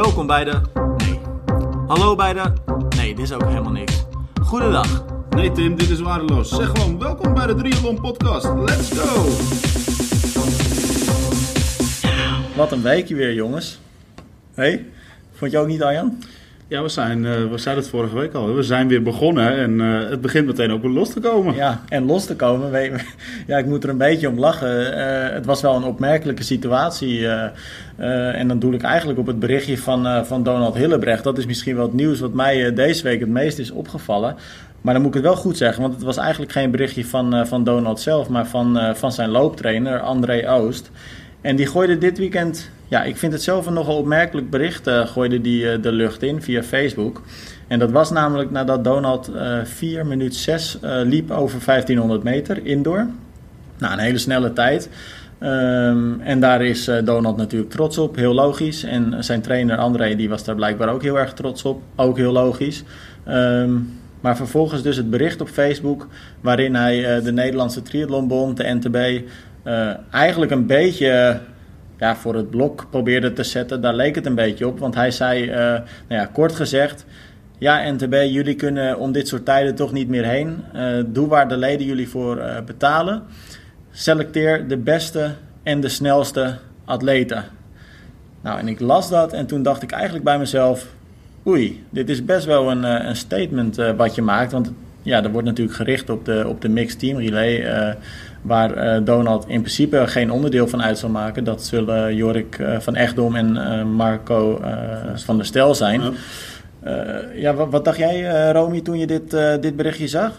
Welkom bij de. Nee. Hallo bij de. Nee, dit is ook helemaal niks. Goedendag. Nee Tim, dit is waardeloos. Zeg gewoon welkom bij de Triathlon Podcast. Let's go! Wat een weekje weer, jongens. Hé, hey, vond je ook niet, Arjan? Ja, we, zijn, uh, we zeiden het vorige week al. We zijn weer begonnen en uh, het begint meteen ook weer los te komen. Ja, en los te komen. We, ja, ik moet er een beetje om lachen. Uh, het was wel een opmerkelijke situatie. en dan doe ik eigenlijk op het berichtje van, van Donald Hillebrecht. Dat is misschien wel het nieuws wat mij deze week het meest is opgevallen. Maar dan moet ik het wel goed zeggen, want het was eigenlijk geen berichtje van, van Donald zelf, maar van, van zijn looptrainer André Oost. En die gooide dit weekend, ja, ik vind het zelf een nogal opmerkelijk bericht, uh, gooide die uh, de lucht in via Facebook. En dat was namelijk nadat Donald uh, 4 minuut 6 liep over 1500 meter indoor. Nou, een hele snelle tijd. Um, en daar is Donald natuurlijk trots op, heel logisch. En zijn trainer André, die was daar blijkbaar ook heel erg trots op, ook heel logisch. Um, maar vervolgens dus het bericht op Facebook waarin hij de Nederlandse Triathlonbond, de NTB, eigenlijk een beetje ja, voor het blok probeerde te zetten. Daar leek het een beetje op, want hij zei, uh, nou ja, kort gezegd... Ja, NTB, jullie kunnen om dit soort tijden toch niet meer heen. Uh, doe waar de leden jullie voor betalen. Selecteer de beste en de snelste atleten. Nou, en ik las dat en toen dacht ik eigenlijk bij mezelf... Oei, dit is best wel een, een statement wat je maakt. Want ja, er wordt natuurlijk gericht op de, op de mixed team relay waar uh, Donald in principe geen onderdeel van uit zal maken. Dat zullen Jorik uh, van Echtdom en uh, Marco van der Stel zijn. Ja, ja wat, wat, dacht jij, Romy, toen je dit, dit berichtje zag?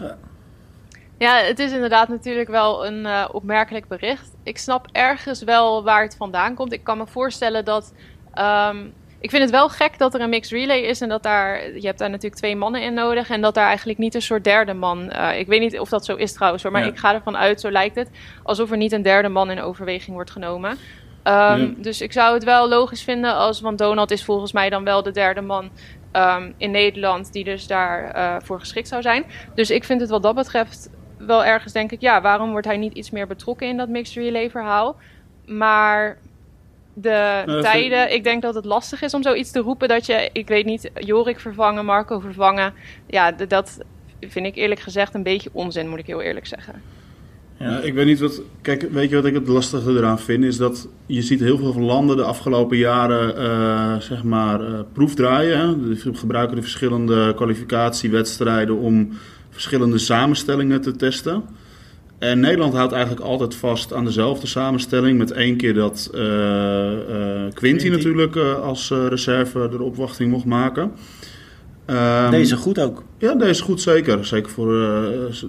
Ja, het is inderdaad natuurlijk wel een opmerkelijk bericht. Ik snap ergens wel waar het vandaan komt. Ik kan me voorstellen dat um, ik vind het wel gek dat er een mixed relay is en dat daar, je hebt daar natuurlijk twee mannen in nodig en dat daar eigenlijk niet een soort derde man, uh, ik weet niet of dat zo is trouwens hoor, maar ja. ik ga ervan uit, zo lijkt het, alsof er niet een derde man in overweging wordt genomen. Um, ja. Dus ik zou het wel logisch vinden als, want Donald is volgens mij dan wel de derde man um, in Nederland die dus daarvoor uh, voor geschikt zou zijn. Dus ik vind het wat dat betreft wel ergens denk ik, ja, waarom wordt hij niet iets meer betrokken in dat mixed relay verhaal? Maar de nou, tijden. Ik... denk dat het lastig is om zoiets te roepen dat je, ik weet niet, Jorik vervangen, Marco vervangen. Ja, dat vind ik eerlijk gezegd een beetje onzin, moet ik heel eerlijk zeggen. Ja, ik weet niet wat. Kijk, weet je wat ik het lastige eraan vind? Is dat je ziet heel veel landen de afgelopen jaren, uh, zeg maar, uh, proefdraaien. Die gebruiken de verschillende kwalificatiewedstrijden om verschillende samenstellingen te testen. En Nederland houdt eigenlijk altijd vast aan dezelfde samenstelling. Met één keer dat uh, uh, Quinty natuurlijk uh, als reserve de opwachting mocht maken. Um, deze goed ook. Ja, deze goed zeker. Zeker voor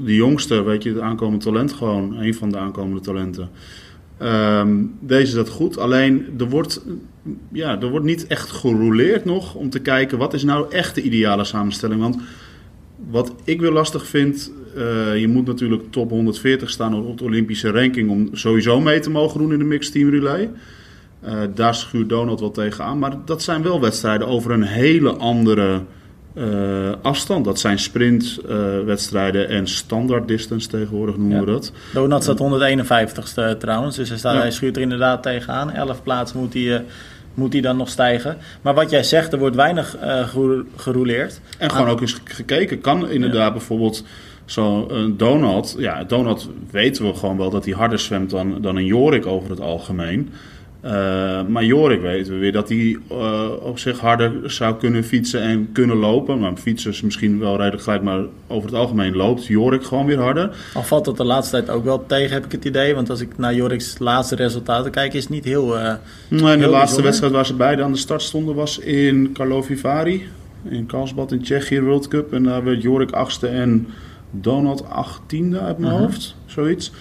de jongste, weet je, het aankomende talent gewoon. Een van de aankomende talenten. Um, deze is dat goed. Alleen er wordt, ja, er wordt niet echt gerouleerd nog om te kijken wat is nou echt de ideale samenstelling. Want wat ik weer lastig vind, uh, je moet natuurlijk top 140 staan op de Olympische ranking om sowieso mee te mogen doen in de mixed team relay. Uh, daar schuurt Donald wel tegenaan. Maar dat zijn wel wedstrijden over een hele andere uh, afstand. Dat zijn sprintwedstrijden en standaard distance tegenwoordig noemen ja. we dat. Donald staat 151ste trouwens, dus hij, staat, ja. hij schuurt er inderdaad tegenaan. 11 plaatsen moet hij moet hij dan nog stijgen. Maar wat jij zegt, er wordt weinig uh, gerouleerd. En gewoon ook eens gekeken. Kan inderdaad ja. bijvoorbeeld zo'n Donald... Ja, Donald weten we gewoon wel dat hij harder zwemt dan, dan een Jorik over het algemeen. Uh, maar Jorik weten we weer dat hij uh, op zich harder zou kunnen fietsen en kunnen lopen. Maar fietsen is misschien wel redelijk gelijk, maar over het algemeen loopt Jorik gewoon weer harder. Al valt dat de laatste tijd ook wel tegen, heb ik het idee. Want als ik naar Jorik's laatste resultaten kijk, is het niet heel. Uh, nee, de heel laatste wedstrijd waar ze beide aan de start stonden was in Karlovy Vary. In Karlsbad in Tsjechië World Cup. En daar werd Jorik achtste en Donald achttiende uit mijn -huh. hoofd. Zoiets.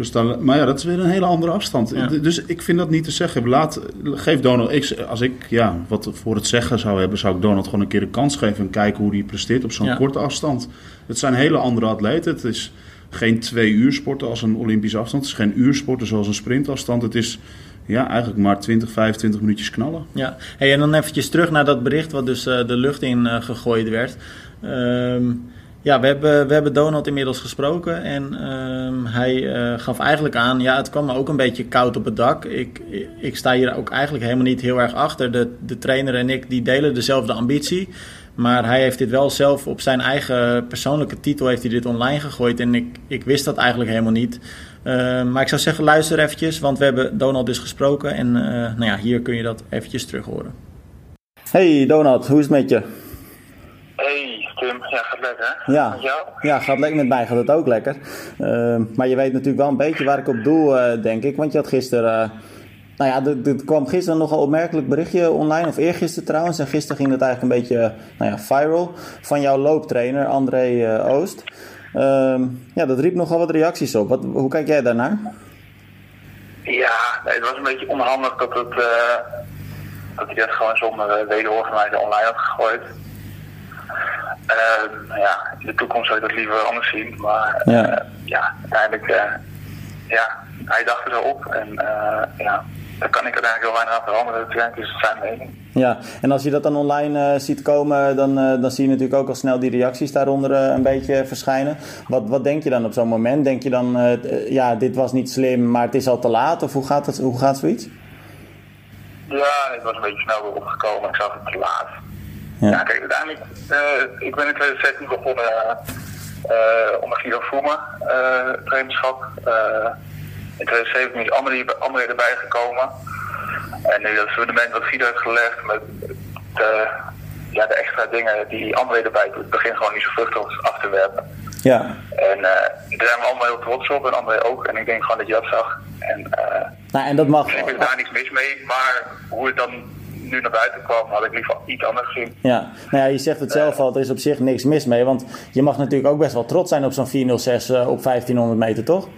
Dus dan, maar ja, dat is weer een hele andere afstand. Ja. Dus ik vind dat niet te zeggen. Laat, geef Donald, ik, als ik ja, wat voor het zeggen zou hebben, zou ik Donald gewoon een keer een kans geven en kijken hoe hij presteert op zo'n ja. korte afstand. Het zijn hele andere atleten. Het is geen twee uur sporten als een Olympische afstand. Het is geen uur sporten zoals een sprintafstand. Het is ja, eigenlijk maar 20, 25 minuutjes knallen. Ja, hey, en dan eventjes terug naar dat bericht wat dus uh, de lucht in uh, gegooid werd. Um, Ja, we hebben, we hebben Donald inmiddels gesproken en ehm, hij eh, gaf eigenlijk aan, ja, het kwam me ook een beetje koud op het dak. Ik, ik sta hier ook eigenlijk helemaal niet heel erg achter. De, de trainer en ik, die delen dezelfde ambitie. Maar hij heeft dit wel zelf op zijn eigen persoonlijke titel heeft hij dit online gegooid. En ik, ik wist dat eigenlijk helemaal niet. Ehm, maar ik zou zeggen, luister eventjes, want we hebben Donald dus gesproken. En uh, nou ja, hier kun je dat eventjes terug horen. Hey Donald, hoe is het met je? Hey Tim, ja, gaat lekker. Ja. Met jou? Ja, gaat lekker met mij, gaat het ook lekker. Uh, maar je weet natuurlijk wel een beetje waar ik op doel, uh, denk ik. Want je had gisteren, uh, nou ja, er kwam gisteren nogal opmerkelijk berichtje online, of eergisteren trouwens. En gisteren ging het eigenlijk een beetje, nou ja, viral. Van jouw looptrainer, André Oost. Ehm, ja, dat riep nogal wat reacties op. Wat, hoe kijk jij daarnaar? Ja, het was een beetje onhandig dat, het, dat hij dat gewoon zonder wederhoor van mij online had gegooid. Uh, ja, in de toekomst zou ik dat liever anders zien. Maar ja. ja, uiteindelijk, uh, ja, hij dacht er zo op. En ja, daar kan ik uiteindelijk heel weinig aan veranderen. Het is zijn mening. Ja, en als je dat dan online ziet komen, dan, dan zie je natuurlijk ook al snel die reacties daaronder een beetje verschijnen. Wat, wat denk je dan op zo'n moment? Denk je dan, ja, dit was niet slim, maar het is al te laat? Of hoe gaat, het, hoe gaat zoiets? Ja, het was een beetje snel weer opgekomen. Ik zag het te laat. Ja. kijk, uiteindelijk, uh, ik ben in 2016 begonnen uh, onder Guido Vroemen, uh, trainerschap. in 2017 is André, André erbij gekomen. En nu dat fundament wat Guido heeft gelegd met de, ja, de extra dingen die André erbij doet, begint gewoon niet zo vruchtig af te werpen. Ja. En daar zijn we allemaal heel trots op en André ook. En ik denk gewoon dat je dat zag. En, nou, en dat mag. Ik is daar niks mis mee, maar hoe het dan nu naar buiten kwam, had ik liever iets anders gezien. Ja, nou ja, je zegt het zelf al, er is op zich niks mis mee. Want je mag natuurlijk ook best wel trots zijn op zo'n 406 uh, op 1500 meter, toch?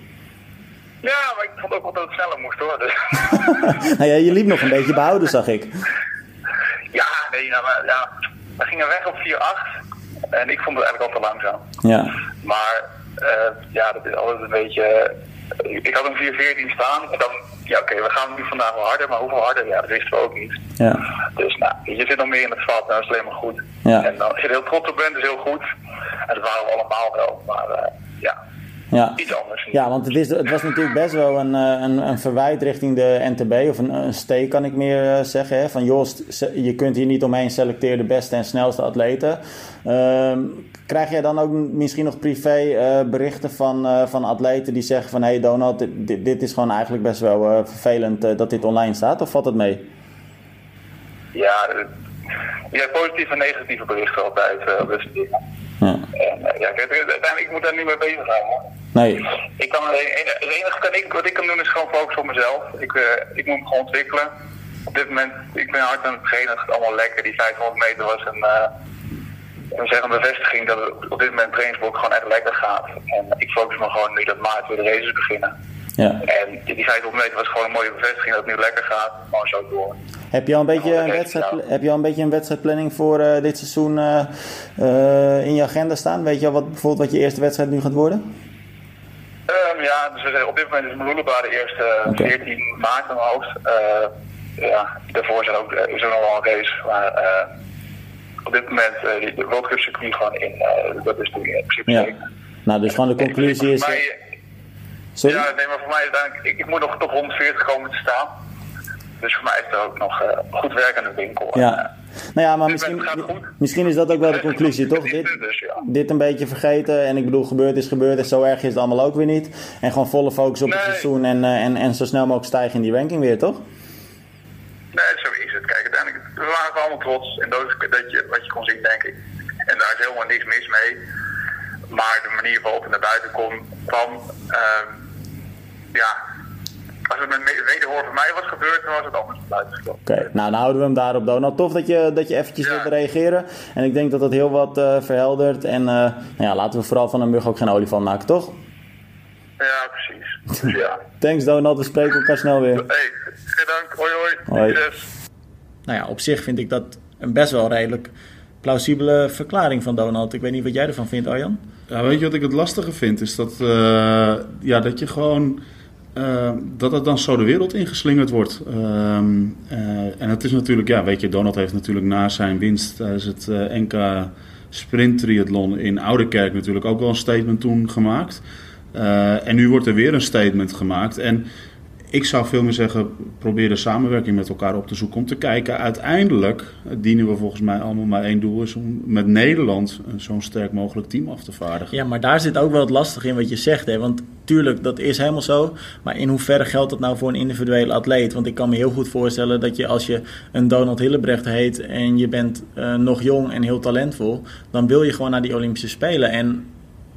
Ja, maar ik vond ook wel dat het sneller moest hoor. Dus. nou ja, je liep nog een beetje behouden, zag ik. Ja, nee, nou, maar, ja, we gingen weg op 4-8 en ik vond het eigenlijk al te langzaam. Ja. Maar uh, ja, dat is altijd een beetje... Ik had een 4-14 staan en dan ja, oké, okay, we gaan nu vandaag wel harder, maar hoeveel harder? Ja, dat wisten we ook niet. Ja. Dus nou, je zit nog meer in het vat en dat is alleen maar goed. Ja. En dan, als je er heel trots op bent, is heel goed. En dat waren we allemaal wel, maar uh, ja. Ja. Iets anders. Ja, want het, is, het was natuurlijk best wel een, een, een verwijt richting de NTB, of een, een steek kan ik meer zeggen. Hè? Van joh, je kunt hier niet omheen selecteren de beste en snelste atleten. Uh, krijg jij dan ook misschien nog privé uh, berichten van, uh, van atleten die zeggen van hé hey Donald, dit, dit is gewoon eigenlijk best wel uh, vervelend dat dit online staat, of valt het mee? Ja, je hebt positieve en negatieve berichten altijd op dingen. Ja. En, ja, kijk, uiteindelijk ik moet daar niet mee bezig zijn. Hoor. Nee. Ik kan, het enige kan ik, wat ik kan doen is gewoon focussen op mezelf. Ik, ik moet me gewoon ontwikkelen. Op dit moment, ik ben hard aan het trainen, het gaat allemaal lekker. Die 500 meter was een we zeggen een bevestiging dat het op dit moment trainingsblok gewoon echt lekker gaat. En ik focus me gewoon nu dat maart weer de races beginnen. Ja. En die 500 meter was gewoon een mooie bevestiging dat het nu lekker gaat. Gewoon zo door. Heb je al een beetje, een, wedstrijd, heb je al een, beetje een wedstrijdplanning voor uh, dit seizoen uh, uh, in je agenda staan? Weet je al wat, bijvoorbeeld wat je eerste wedstrijd nu gaat worden? Um, ja, dus op dit moment is Meluleba de eerste okay. 14 maart in mijn hoofd. ja, daarvoor zijn ook, is er nog wel een race. Maar op dit moment uh, de World Cup circuit gewoon in. Uh, dat is toen in principe ja. Nou, dus gewoon de conclusie is. Mij, Sorry? Ja, nee, maar voor mij uiteindelijk, ik, ik moet nog tot 140 komen te staan. Dus voor mij is er ook nog uh, goed werk aan de winkel. Ja. Nou ja, maar misschien, misschien is dat ook wel de conclusie, toch? Dit, dus, dit een beetje vergeten. En ik bedoel, gebeurd is gebeurd. En zo erg is het allemaal ook weer niet. En gewoon volle focus op nee. het seizoen. En, en, en zo snel mogelijk stijgen in die ranking weer, toch? Nee, zo is het. Kijk, we waren allemaal trots. En dat is dat je, wat je kon zien, denk ik. En daar is helemaal niks mis mee. Maar de manier waarop het naar buiten kom, kwam, uh, ja, als het met wederhoor van mij was gebeurd, dan was het anders buiten Oké, okay. nou dan houden we hem daarop, Donald. Tof dat je, dat je eventjes ja. wilde reageren. En ik denk dat dat heel wat uh, verheldert. En uh, nou ja, laten we vooral van een mug ook geen olifant maken, toch? Ja, precies. Ja. Thanks Donald, we spreken elkaar snel weer. Hey, geen dank. Hoi hoi. hoi. Nou ja, op zich vind ik dat een best wel redelijk plausibele verklaring van Donald. Ik weet niet wat jij ervan vindt, Arjan. Ja, weet je wat ik het lastige vind? Is dat, uh, ja, dat je gewoon... Uh, dat het dan zo de wereld ingeslingerd wordt. Uh, en het is natuurlijk, ja, weet je, Donald heeft natuurlijk na zijn winst tijdens het NK sprinttriathlon in Oudekerk natuurlijk ook wel een statement toen gemaakt. En nu wordt er weer een statement gemaakt. En ik zou veel meer zeggen, probeer de samenwerking met elkaar op te zoeken. Om te kijken, uiteindelijk dienen we volgens mij allemaal maar één doel. Is om met Nederland zo'n sterk mogelijk team af te vaardigen. Ja, maar daar zit ook wel het lastig in wat je zegt. Hè? Want tuurlijk, dat is helemaal zo. Maar in hoeverre geldt dat nou voor een individuele atleet? Want ik kan me heel goed voorstellen dat je als je een Donald Hillebrecht heet... en je bent uh, nog jong en heel talentvol... dan wil je gewoon naar die Olympische Spelen. En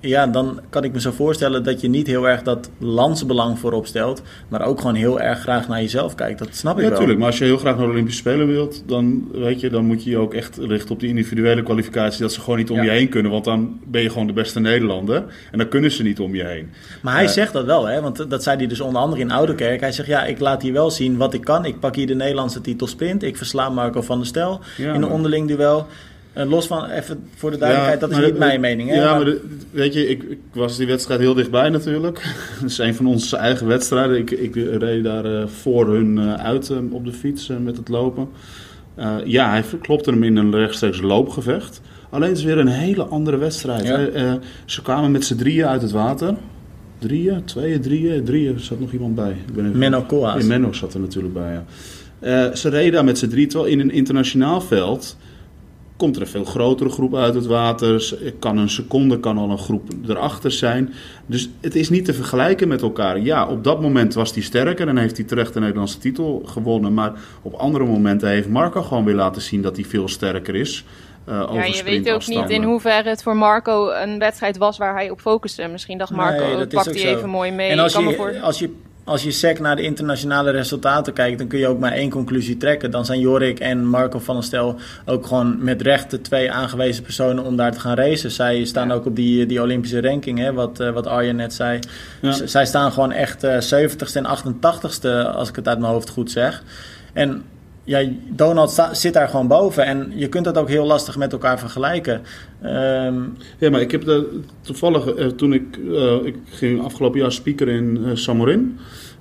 ja, dan kan ik me zo voorstellen dat je niet heel erg dat landsbelang voorop stelt, maar ook gewoon heel erg graag naar jezelf kijkt. Dat snap ik ja, wel. Natuurlijk, maar als je heel graag naar de Olympische Spelen wilt, dan, weet je, dan moet je je ook echt richten op die individuele kwalificatie. Dat ze gewoon niet om je heen kunnen, want dan ben je gewoon de beste Nederlander. En dan kunnen ze niet om je heen. Maar hij uh, zegt dat wel, hè? want dat zei hij dus onder andere in Ouderkerk. Hij zegt, ja, ik laat hier wel zien wat ik kan. Ik pak hier de Nederlandse titel sprint. Ik versla Marco van der Stel ja, in een onderling duel. Uh, los van, even voor de duidelijkheid, ja, dat is niet mijn mening. Hè? Ja, maar, maar de, weet je, ik, ik, was die wedstrijd heel dichtbij natuurlijk. Dat is een van onze eigen wedstrijden. Ik, ik reed daar uh, voor hun uh, uit op de fiets met het lopen. ja, hij klopte hem in een rechtstreeks loopgevecht. Alleen het is weer een hele andere wedstrijd. Ja. ze kwamen met z'n drieën uit het water. Drieën, tweeën, drieën, drieën. Er zat nog iemand bij. Ik ben even... Menno Koas. Menno zat er natuurlijk bij, ja. ze reden daar met z'n drieën, terwijl in een internationaal veld komt er een veel grotere groep uit het water. Kan een seconde, kan al een groep erachter zijn. Dus het is niet te vergelijken met elkaar. Ja, op dat moment was hij sterker en heeft hij terecht de Nederlandse titel gewonnen. Maar op andere momenten heeft Marco gewoon weer laten zien dat hij veel sterker is. Uh, ja, je weet ook niet in hoeverre het voor Marco een wedstrijd was waar hij op focuste. Misschien dacht Marco, nee, pakt hij even mooi mee. En als je, voor... als je als je sec naar de internationale resultaten kijkt, dan kun je ook maar één conclusie trekken. Dan zijn Jorik en Marco van der Stel ook gewoon met recht de twee aangewezen personen om daar te gaan racen. Zij staan ja. ook op die, die Olympische ranking, hè, wat, uh, wat Arjen net zei. Ja. Zij staan gewoon echt uh, 70ste en 88ste, als ik het uit mijn hoofd goed zeg. En ja, Donald zit daar gewoon boven. En je kunt dat ook heel lastig met elkaar vergelijken. Um, ja, maar ik heb de, toevallig, uh, toen ik, uh, ik ging afgelopen jaar speaker in uh, Samorin.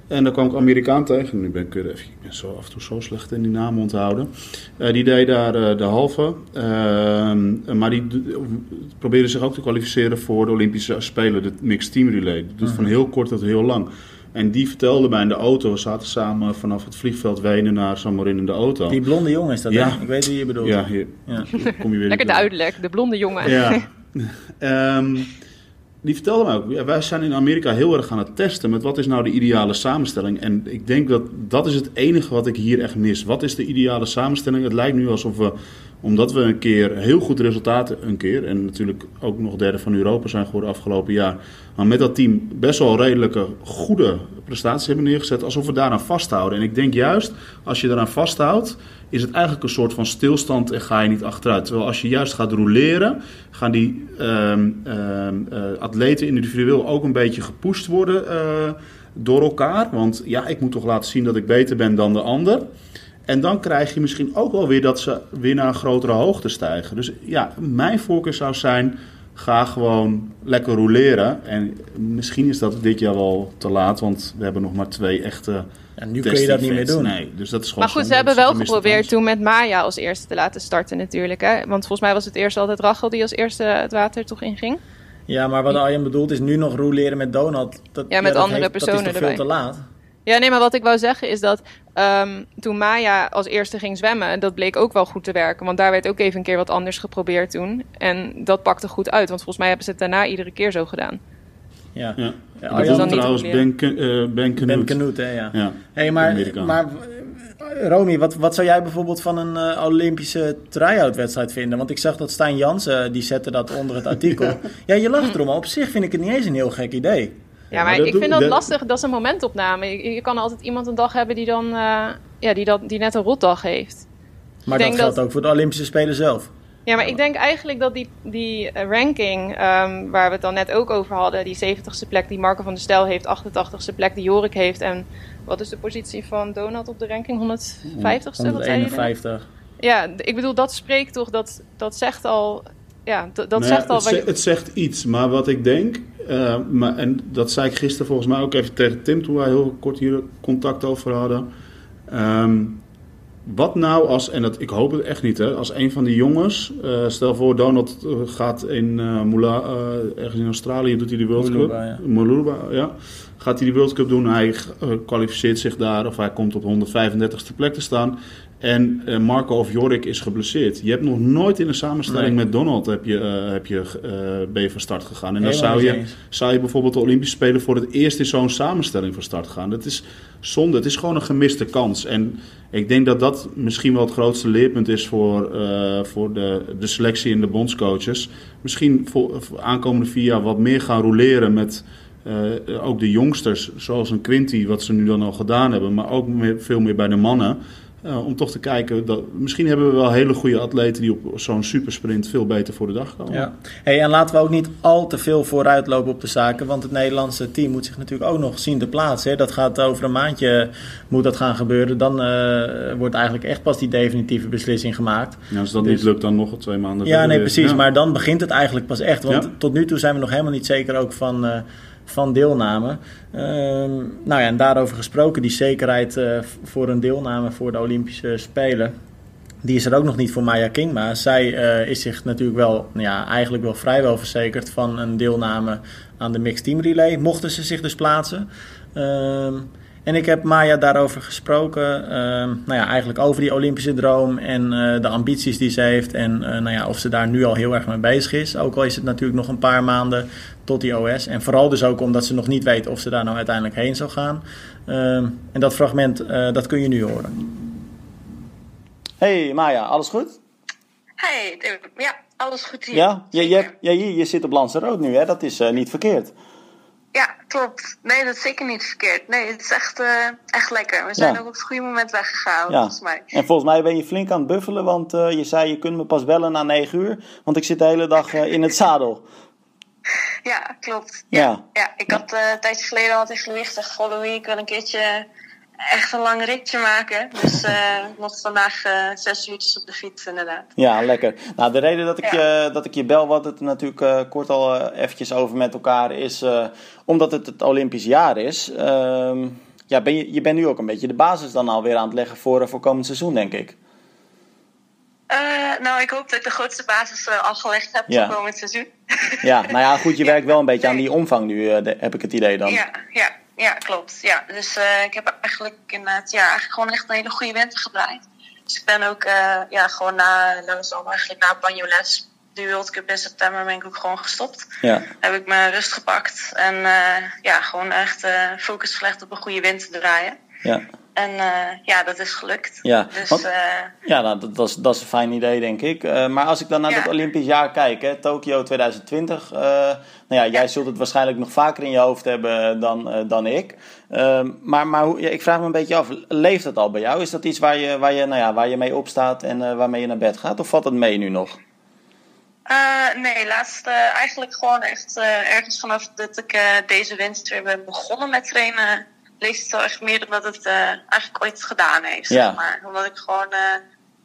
En daar kwam ik Amerikaan tegen. Nu ben ik, even, ik ben zo af en toe zo slecht in die namen onthouden. die deed daar de halve. Ehm, maar die probeerde zich ook te kwalificeren voor de Olympische Spelen. De Mixed Team Relay. Dus van heel kort tot heel lang. En die vertelde mij in de auto, we zaten samen vanaf het vliegveld Wenen naar Samorin in de auto. Die blonde jongen is dat, ja. Hè? Ik weet wie je bedoelt. Ja, hier, ja. kom je weer Lekker duidelijk, de blonde jongen. Ja. um, die vertelde mij ook, ja, wij zijn in Amerika heel erg aan het testen met wat is nou de ideale samenstelling. En ik denk dat dat is het enige wat ik hier echt mis. Wat is de ideale samenstelling? Het lijkt nu alsof we omdat we een keer heel goed resultaten, een keer, en natuurlijk ook nog derde van Europa zijn geworden afgelopen jaar, maar met dat team best wel redelijke goede prestaties hebben neergezet, alsof we daaraan vasthouden. En ik denk juist, als je daaraan vasthoudt, is het eigenlijk een soort van stilstand en ga je niet achteruit. Terwijl als je juist gaat roleren, gaan die um, um, uh, atleten individueel ook een beetje gepusht worden uh, door elkaar. Want ja, ik moet toch laten zien dat ik beter ben dan de ander. En dan krijg je misschien ook wel weer dat ze weer naar een grotere hoogte stijgen. Dus ja, mijn voorkeur zou zijn, ga gewoon lekker roleren. En misschien is dat dit jaar wel te laat, want we hebben nog maar twee echte... Ja, nu kun je dat niet meer doen. Nee, dus dat is gewoon maar goed, ze hebben wel geprobeerd toen met Maya als eerste te laten starten natuurlijk. Hè? Want volgens mij was het eerst altijd Rachel die als eerste het water toch inging. Ja, maar wat Arjen bedoelt is nu nog roleren met Donald. Dat, ja, met ja, andere heeft, personen dat is erbij. veel te laat. Ja, nee, maar wat ik wou zeggen is dat um, toen Maya als eerste ging zwemmen, dat bleek ook wel goed te werken. Want daar werd ook even een keer wat anders geprobeerd toen. En dat pakte goed uit, want volgens mij hebben ze het daarna iedere keer zo gedaan. Ja. ja. ja Arjan, dan trouwens Ben, uh, ben Knut. Ben Knut, hè, ja. ja hey, maar, maar Romy, wat, wat zou jij bijvoorbeeld van een uh, Olympische try-out wedstrijd vinden? Want ik zag dat Stijn Jansen, die zette dat onder het artikel. ja. ja, je lacht erom, maar op zich vind ik het niet eens een heel gek idee. Ja, maar, ik vind dat, dat, lastig. Dat is een momentopname. Je, je, kan altijd iemand een dag hebben die dan uh, ja, die, dat, die net een rotdag heeft. Maar dat geldt dat... ook voor de Olympische Spelen zelf. Ja, maar ik denk eigenlijk dat die, die ranking, um, waar we het dan net ook over hadden, die 70ste plek die Marco van der Stel heeft, 88ste plek die Jorik heeft. En wat is de positie van Donald op de ranking? 150ste? 151. Ja, ik bedoel, dat spreekt toch, dat, dat zegt al. Ja, dat nou zegt al. Het, je... het zegt iets, maar wat ik denk, uh, maar, en dat zei ik gisteren volgens mij ook even tegen Tim toen wij heel kort hier contact over hadden. Um, wat nou als, en dat, ik hoop het echt niet, hè, als een van die jongens, uh, stel voor Donald gaat in uh, Mula, ergens in Australië, doet hij de World Cup. Ja. Muluba, ja. Gaat hij de World Cup doen, hij kwalificeert zich daar of hij komt op 135ste plek te staan. En Marco of Jorik is geblesseerd. Je hebt nog nooit in een samenstelling met Donald heb je, heb je, ben je van start gegaan. En dan zou je, zou je bijvoorbeeld de Olympische Spelen voor het eerst in zo'n samenstelling van start gaan. Dat is zonde. Het is gewoon een gemiste kans. En ik denk dat dat misschien wel het grootste leerpunt is voor, voor de, de selectie en de bondscoaches. Misschien voor, aankomende vier jaar wat meer gaan roleren met... ook de jongsters, zoals een Quinty, wat ze nu dan al gedaan hebben, maar ook veel meer bij de mannen. Uh, om toch te kijken, dat, misschien hebben we wel hele goede atleten die op zo'n supersprint veel beter voor de dag komen. Ja. Hey, en laten we ook niet al te veel vooruitlopen op de zaken, want het Nederlandse team moet zich natuurlijk ook nog zien te plaatsen. Dat gaat over een maandje moet dat gaan gebeuren. Dan uh, wordt eigenlijk echt pas die definitieve beslissing gemaakt. Ja, als dat dus, niet lukt, dan nog twee maanden. Ja, nee, precies. Ja. Maar dan begint het eigenlijk pas echt. Want ja. tot nu toe zijn we nog helemaal niet zeker ook van. Uh, van deelname. Uh, nou ja, en daarover gesproken, die zekerheid uh, voor een deelname voor de Olympische Spelen. Die is er ook nog niet voor Maya King, maar zij uh, is zich natuurlijk wel, ja, eigenlijk wel vrijwel verzekerd van een deelname aan de Mixed Team Relay. Mochten ze zich dus plaatsen. Ehm, en ik heb Maya daarover gesproken. Uh, nou ja, eigenlijk over die Olympische droom en uh, de ambities die ze heeft. En nou ja, of ze daar nu al heel erg mee bezig is. Ook al is het natuurlijk nog een paar maanden tot die OS. En vooral dus ook omdat ze nog niet weet of ze daar nou uiteindelijk heen zal gaan. Uh, en dat fragment, uh, dat kun je nu horen. Hey Maya, alles goed? Hey, ja, alles goed hier. Ja, je, je, je, je zit op Lanzarote nu, hè? Dat is uh, niet verkeerd. Ja, klopt. Nee, dat is zeker niet verkeerd. Nee, het is echt, uh, echt lekker. We zijn ja. ook op het goede moment weggegaan, ja. volgens mij. En volgens mij ben je flink aan het buffelen, want uh, je zei je kunt me pas bellen na 9 uur, want ik zit de hele dag uh, in het zadel. Ja, klopt. Ja, ja. ja ik had een tijdje geleden al tegen Louis gezegd, goh Louis, ik wil een keertje echt een lang ritje maken. Dus uh, nog vandaag uh, zes uurtjes op de fiets inderdaad. Ja, lekker. Nou, de reden dat ik, ja. je, dat ik je bel, wat het natuurlijk uh, kort al eventjes over met elkaar is, omdat het het Olympisch jaar is. Ehm, ja, ben je, je bent nu ook een beetje de basis dan alweer aan het leggen voor, voor komend seizoen, denk ik. Nou, ik hoop dat ik de grootste basis al gelegd heb ja. voor komend seizoen. ja, nou ja, goed, je werkt wel een beetje nee. aan die omvang nu, heb ik het idee dan. Ja, ja, ja, klopt. Ja, dus uh, ik heb eigenlijk inderdaad ja, eigenlijk gewoon echt een hele goede winter gedraaid. Dus ik ben ook uh, ja, gewoon na, na de zomer, eigenlijk na Banjoles, de World Cup in september, ben ik ook gewoon gestopt. Ja. Heb ik me rust gepakt en uh, ja, gewoon echt focus gelegd op een goede winter draaien. Ja. En uh, ja, dat is gelukt. Ja, dus, Want, uh, ja nou, dat, dat, is, dat is een fijn idee, denk ik. Uh, maar als ik dan naar ja. het Olympisch jaar kijk, hè, Tokio 2020. nou ja, jij zult het waarschijnlijk nog vaker in je hoofd hebben dan, dan ik. maar maar hoe, ja, ik vraag me een beetje af, leeft dat al bij jou? Is dat iets waar je, waar je, nou ja, waar je mee opstaat en waarmee je naar bed gaat? Of valt het mee nu nog? nee, laatst eigenlijk gewoon echt ergens vanaf dat ik deze winter weer ben begonnen met trainen leest het wel echt meer omdat het uh, eigenlijk ooit gedaan heeft. Ja. Zeg maar. Omdat ik gewoon, uh,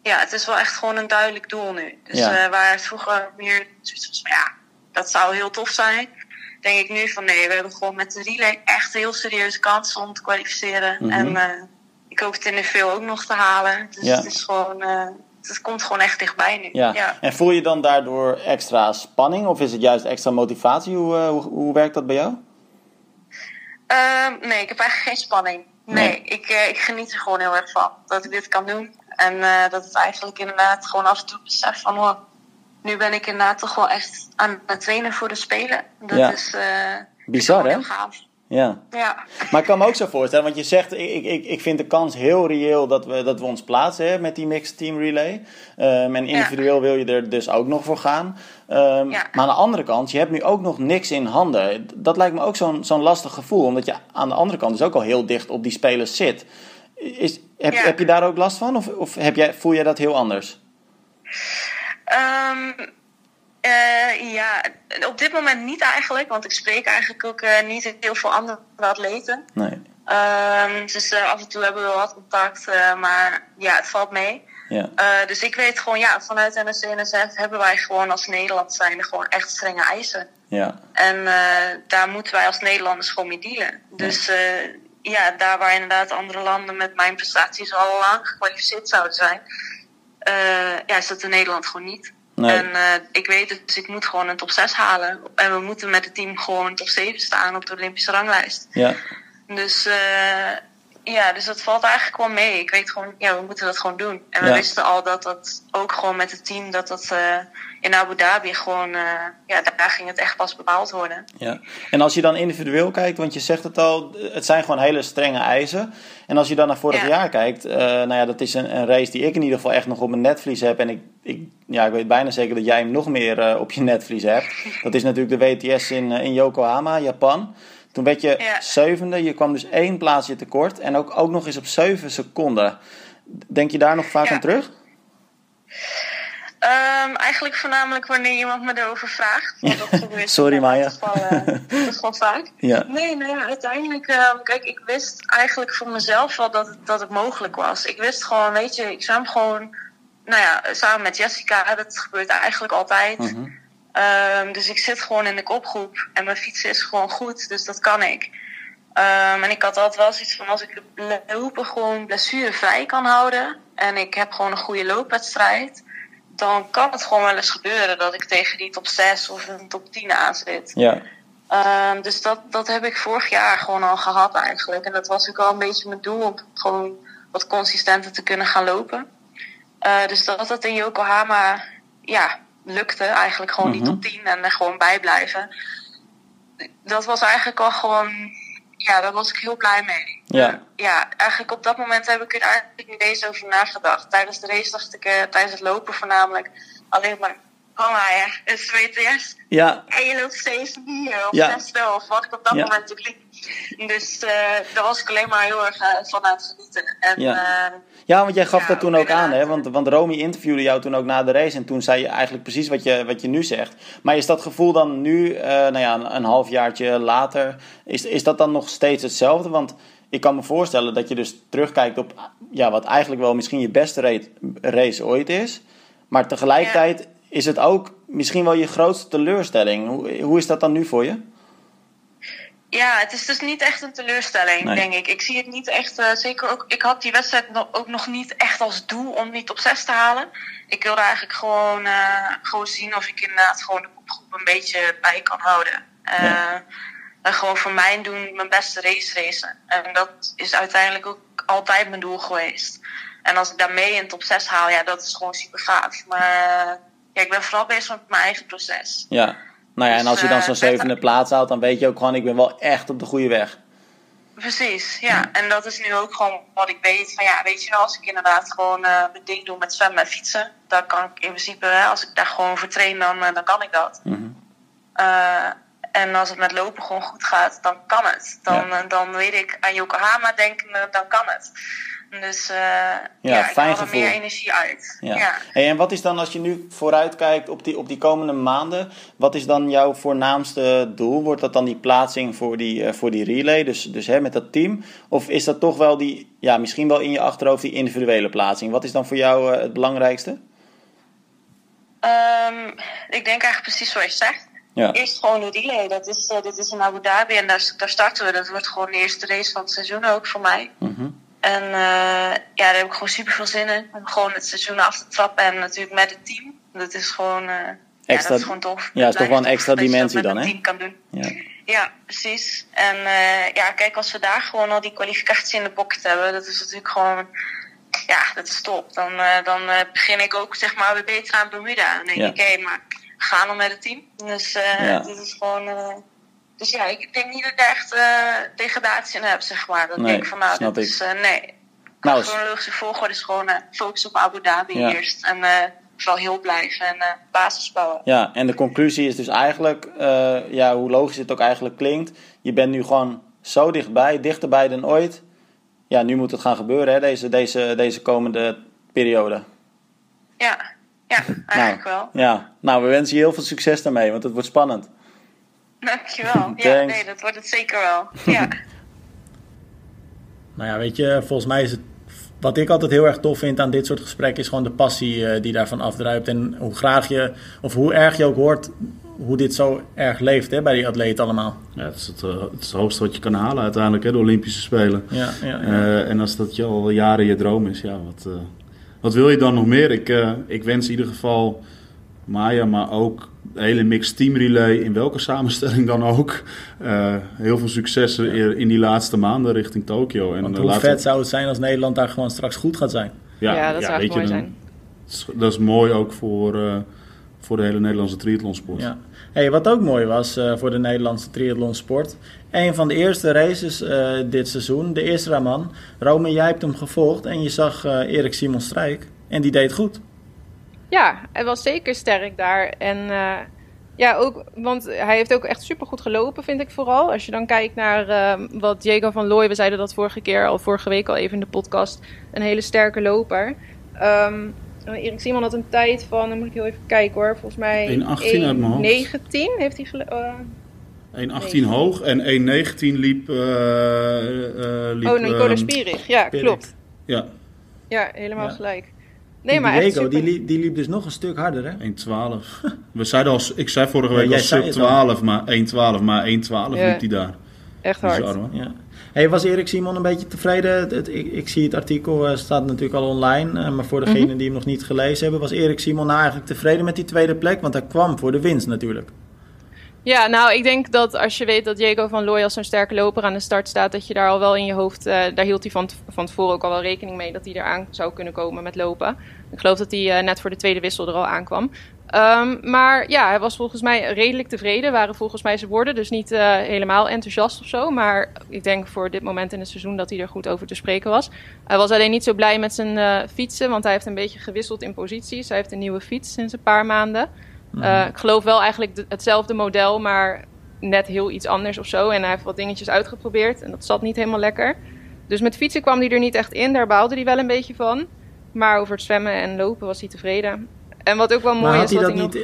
ja, het is wel echt gewoon een duidelijk doel nu. Dus ja. uh, waar het vroeger meer zoiets was van, ja, dat zou heel tof zijn. Denk ik nu van nee, we hebben gewoon met de relay echt heel serieuze kans om te kwalificeren. Mhm. Mm -hmm. En ik hoop het in de veel ook nog te halen. Dus ja. het is gewoon, het komt gewoon echt dichtbij nu. Ja. ja. En voel je dan daardoor extra spanning of is het juist extra motivatie? Hoe, hoe, hoe werkt dat bij jou? Uh, nee, ik heb eigenlijk geen spanning. Nee, nee. Ik, uh, ik geniet er gewoon heel erg van dat ik dit kan doen. En uh, dat het eigenlijk inderdaad gewoon af en toe besef van... Oh, nu ben ik inderdaad toch wel echt aan het trainen voor de Spelen. Dat ja. is uh, bizar, hè? Gaaf. Ja. ja. Maar ik kan me ook zo voorstellen, want je zegt, ik, ik, ik vind de kans heel reëel dat we, dat we ons plaatsen hè, met die mixed team relay. Um, en individueel ja. wil je er dus ook nog voor gaan. Um, ja. Maar aan de andere kant, je hebt nu ook nog niks in handen. Dat lijkt me ook zo'n zo'n lastig gevoel, omdat je aan de andere kant dus ook al heel dicht op die spelers zit. Is, heb, heb je daar ook last van of, of heb jij, voel jij dat heel anders? Um, uh, ja, op dit moment niet eigenlijk, want ik spreek eigenlijk ook uh, niet heel veel andere atleten. Nee. Um, dus uh, af en toe hebben we wel wat contact, maar ja, het valt mee. Ja. dus ik weet gewoon, ja, vanuit NSC NSF hebben wij gewoon als Nederland zijnde gewoon echt strenge eisen. Ja. En daar moeten wij als Nederlanders gewoon mee dealen. Dus ja, daar waar inderdaad andere landen met mijn prestaties al lang gekwalificeerd zouden zijn, ja, is dat in Nederland gewoon niet. En ik weet dus, ik moet gewoon een top 6 halen. En we moeten met het team gewoon top 7 staan op de Olympische ranglijst. Ja. Dus ja, dus dat valt eigenlijk wel mee. Ik weet gewoon, ja, we moeten dat gewoon doen. En we wisten al dat dat ook gewoon met het team, dat dat uh, in Abu Dhabi gewoon, uh, ja, daar ging het echt pas bepaald worden. Ja, en als je dan individueel kijkt, want je zegt het al, het zijn gewoon hele strenge eisen. En als je dan naar vorig jaar kijkt, uh, nou ja, dat is een, een, race die ik in ieder geval echt nog op mijn netvlies heb. En ik, ik, ja, ik weet bijna zeker dat jij hem nog meer op je netvlies hebt. Dat is natuurlijk de WTS in, in Yokohama, Japan. Toen werd je zevende, je kwam dus één plaatsje tekort en ook, ook nog eens op zeven seconden. Denk je daar nog vaak aan terug? Um, eigenlijk voornamelijk wanneer iemand me erover vraagt. Dat Sorry Maya. Dat is, uh, dat is gewoon vaak. Ja. Nee, nou ja, uiteindelijk, uh, kijk, ik wist eigenlijk voor mezelf wel dat het, dat het mogelijk was. Ik wist gewoon, weet je, ik zwem gewoon, nou ja, samen met Jessica, dat gebeurt eigenlijk altijd. Mhm. Um, dus ik zit gewoon in de kopgroep en mijn fiets is gewoon goed, dus dat kan ik. Um, en ik had altijd wel zoiets van als ik de lopen gewoon blessurevrij kan houden en ik heb gewoon een goede loopwedstrijd, dan kan het gewoon wel eens gebeuren dat ik tegen die top 6 of een top 10 aan zit. Ja. Um, dus dat, dat heb ik vorig jaar gewoon al gehad eigenlijk. En dat was ook al een beetje mijn doel om gewoon wat consistenter te kunnen gaan lopen. Uh, dus dat dat in Yokohama, ja, lukte. Eigenlijk gewoon die mhm. top 10 en er gewoon bijblijven. Dat was eigenlijk al gewoon, ja, daar was ik heel blij mee. Ja. ja, eigenlijk op dat moment heb ik er eigenlijk niet eens over nagedacht. Tijdens de race dacht ik, uh, tijdens het lopen voornamelijk, alleen maar, oh maar ja, WTS. Ja. En je loopt steeds hier, of ja. of wat ik op dat ja. moment natuurlijk Dus uh, daar was ik alleen maar heel erg uh, van aan het genieten. En, ja. Ja, want jij gaf dat toen ook aan, hè? Want, want Romy interviewde jou toen ook na de race. En toen zei je eigenlijk precies wat je, wat je nu zegt. Maar is dat gevoel dan nu, nou ja, een, een halfjaartje later, is, is dat dan nog steeds hetzelfde? Want ik kan me voorstellen dat je dus terugkijkt op ja, wat eigenlijk wel misschien je beste race ooit is. Maar tegelijkertijd is het ook misschien wel je grootste teleurstelling. Hoe, hoe is dat dan nu voor je? Ja, het is dus niet echt een teleurstelling, denk ik. Ik zie het niet echt, uh, zeker ook, ik had die wedstrijd ook nog niet echt als doel om niet op zes te halen. Ik wilde eigenlijk gewoon, uh, gewoon zien of ik inderdaad gewoon de kopgroep een beetje bij kan houden. Uh, ja. En gewoon voor mijn doen mijn beste race racen. En dat is uiteindelijk ook altijd mijn doel geweest. En als ik daarmee in top 6 haal, ja, dat is gewoon super gaaf. Maar ja, ik ben vooral bezig met mijn eigen proces. Ja, nou ja, en als je dan dus, zo'n eh, zevende plaats haalt, dan weet je ook gewoon, ik ben wel echt op de goede weg. Precies, ja. En dat is nu ook gewoon wat ik weet. Van ja, weet je wel, als ik inderdaad gewoon uh, mijn ding doe met zwemmen en fietsen, dan kan ik in principe, hè, als ik daar gewoon voor train, dan, uh, dan kan ik dat. Mm -hmm. uh, en als het met lopen gewoon goed gaat, dan kan het. Dan, ja. dan weet ik aan Yokohama denken, dan kan het. Dus uh, ja, ja, ik haal er meer energie uit. Ja. ja. Hey, en wat is dan als je nu vooruit kijkt op die, op die komende maanden, wat is dan jouw voornaamste doel? Wordt dat dan die plaatsing voor die, uh, voor die relay, dus, dus hè, met dat team? Of is dat toch wel die, ja, misschien wel in je achterhoofd die individuele plaatsing? Wat is dan voor jou uh, het belangrijkste? Um, ik denk eigenlijk precies zoals je zegt. Ja. Eerst gewoon de relay. Dat is, dit is in Abu Dhabi en daar, daar starten we. Dat wordt gewoon de eerste race van het seizoen ook voor mij. Mm -hmm. En uh, ja, daar heb ik gewoon super veel zin in. Om gewoon het seizoen af te trappen. En natuurlijk met het team. Dat is gewoon, uh, extra, ja, dat is gewoon tof. Ja, is toch wel een extra dimensie dan, hè? team kan doen. Ja, ja precies. En uh, ja, kijk, als we daar gewoon al die kwalificatie in de pocket hebben. Dat is natuurlijk gewoon, ja, dat is top. Dan, dan begin ik ook, zeg maar, weer beter aan Bermuda. Dan denk ja. ik, hé, hey, maar gaan dan met het team. Dus ja. dit is gewoon... Dus ja, ik denk niet dat ik echt uh, degradatie in heb, zeg maar. Dat nee, denk ik van, nou, dat is, uh, nee. Nou, chronologische volgorde is gewoon uh, focus op Abu Dhabi ja. eerst. En vooral heel blijven en basis bouwen. Ja, en de conclusie is dus eigenlijk, ja, hoe logisch het ook eigenlijk klinkt. Je bent nu gewoon zo dichtbij, dichterbij dan ooit. Ja, nu moet het gaan gebeuren, hè, deze, deze, deze komende periode. Ja, ja eigenlijk nou, wel. Ja, nou, we wensen je heel veel succes daarmee, want het wordt spannend. Dankjewel. Ja, nee, dat wordt het zeker wel. Ja. nou ja, weet je, volgens mij is het wat ik altijd heel erg tof vind aan dit soort gesprekken is gewoon de passie die daarvan afdruipt. En hoe graag je, of hoe erg je ook hoort hoe dit zo erg leeft hè, bij die atleten allemaal. Ja, het is het, het, is het hoogste wat je kan halen uiteindelijk, hè, de Olympische Spelen. Ja, ja, ja. en als dat je al jaren je droom is, ja, wat, wat wil je dan nog meer? Ik, ik wens in ieder geval Maya, maar ook hele mixed team relay, in welke samenstelling dan ook. Uh, heel veel succes in die laatste maanden richting Tokio. En hoe vet zou het zijn als Nederland daar gewoon straks goed gaat zijn? Ja, ja dat zou echt mooi zijn. Dat is mooi ook voor, uh, voor de hele Nederlandse triathlonsport. Ja. Hey, wat ook mooi was uh, voor de Nederlandse triathlonsport. Een van de eerste races dit seizoen, de eerste Raman. Roman, jij hebt hem gevolgd en je zag Erik Simon Strijk. En die deed goed. Ja, hij was zeker sterk daar. En uh, ja, ook, want hij heeft ook echt supergoed gelopen, vind ik vooral. Als je dan kijkt naar uh, wat Diego van Looy, we zeiden dat vorige keer, al vorige week al even in de podcast, een hele sterke loper. Um, Erik Simon had een tijd van, dan moet ik heel even kijken hoor, volgens mij 1,18 uit mijn hoofd. 19 heeft hij gelopen. Uh, 1,18 hoog en 1,19 liep, uh, liep... Oh, Nicola Spierig. Ja, klopt. Ja. Ja, helemaal ja. gelijk. Nee, maar Diego, die, liep, die liep dus nog een stuk harder, hè? 1,12. We zeiden al, ik zei vorige week ja, al sub 12, maar 1,12, maar 1,12 ja. liep hij daar. Echt hard. Bizar, ja. Hey, was Erik Simon een beetje tevreden? Het, ik, ik, zie het artikel, uh, staat natuurlijk al online. Uh, maar voor degenen mm -hmm. die hem nog niet gelezen hebben, was Erik Simon nou eigenlijk tevreden met die tweede plek? Want hij kwam voor de winst natuurlijk. Ja, nou, ik denk dat als je weet dat Diego van Looy als zo'n sterke loper aan de start staat, dat je daar al wel in je hoofd, uh, daar hield hij van, van tevoren ook al wel rekening mee dat hij eraan zou kunnen komen met lopen. Ik geloof dat hij uh, net voor de tweede wissel er al aankwam. Um, maar ja, hij was volgens mij redelijk tevreden, waren volgens mij zijn woorden. Dus niet uh, helemaal enthousiast of zo. Maar ik denk voor dit moment in het seizoen dat hij er goed over te spreken was. Hij was alleen niet zo blij met zijn fietsen, want hij heeft een beetje gewisseld in posities. Hij heeft een nieuwe fiets sinds een paar maanden. Uh, ik geloof wel eigenlijk hetzelfde model, maar net heel iets anders of zo. En hij heeft wat dingetjes uitgeprobeerd en dat zat niet helemaal lekker. Dus met fietsen kwam hij er niet echt in, daar baalde hij wel een beetje van. Maar over het zwemmen en lopen was hij tevreden. En wat ook wel mooi maar is... Hij dat niet, nog...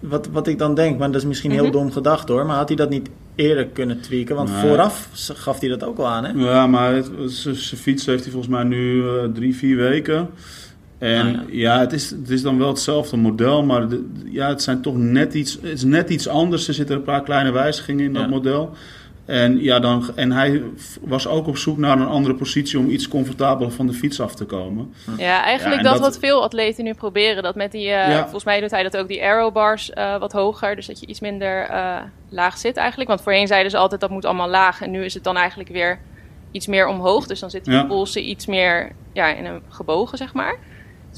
wat, wat ik dan denk, maar dat is misschien heel mm -hmm. dom gedacht hoor... maar had hij dat niet eerder kunnen tweaken? Want nee. vooraf gaf hij dat ook wel aan, hè? Ja, maar zijn fiets heeft hij volgens mij nu uh, drie, vier weken... En ja, ja, het, is, het is dan wel hetzelfde model, maar de, ja, het, zijn toch net iets, het is net iets anders. Er zitten een paar kleine wijzigingen in dat ja. model. En, ja, dan, en hij was ook op zoek naar een andere positie om iets comfortabeler van de fiets af te komen. Ja, eigenlijk ja, dat, dat, wat veel atleten nu proberen. Dat met die, uh, volgens mij doet hij dat ook, die aerobars uh, wat hoger. Dus dat je iets minder uh, laag zit eigenlijk. Want voorheen zeiden ze altijd dat moet allemaal laag. En nu is het dan eigenlijk weer iets meer omhoog. Dus dan zitten de polsen iets meer ja, in een gebogen, zeg maar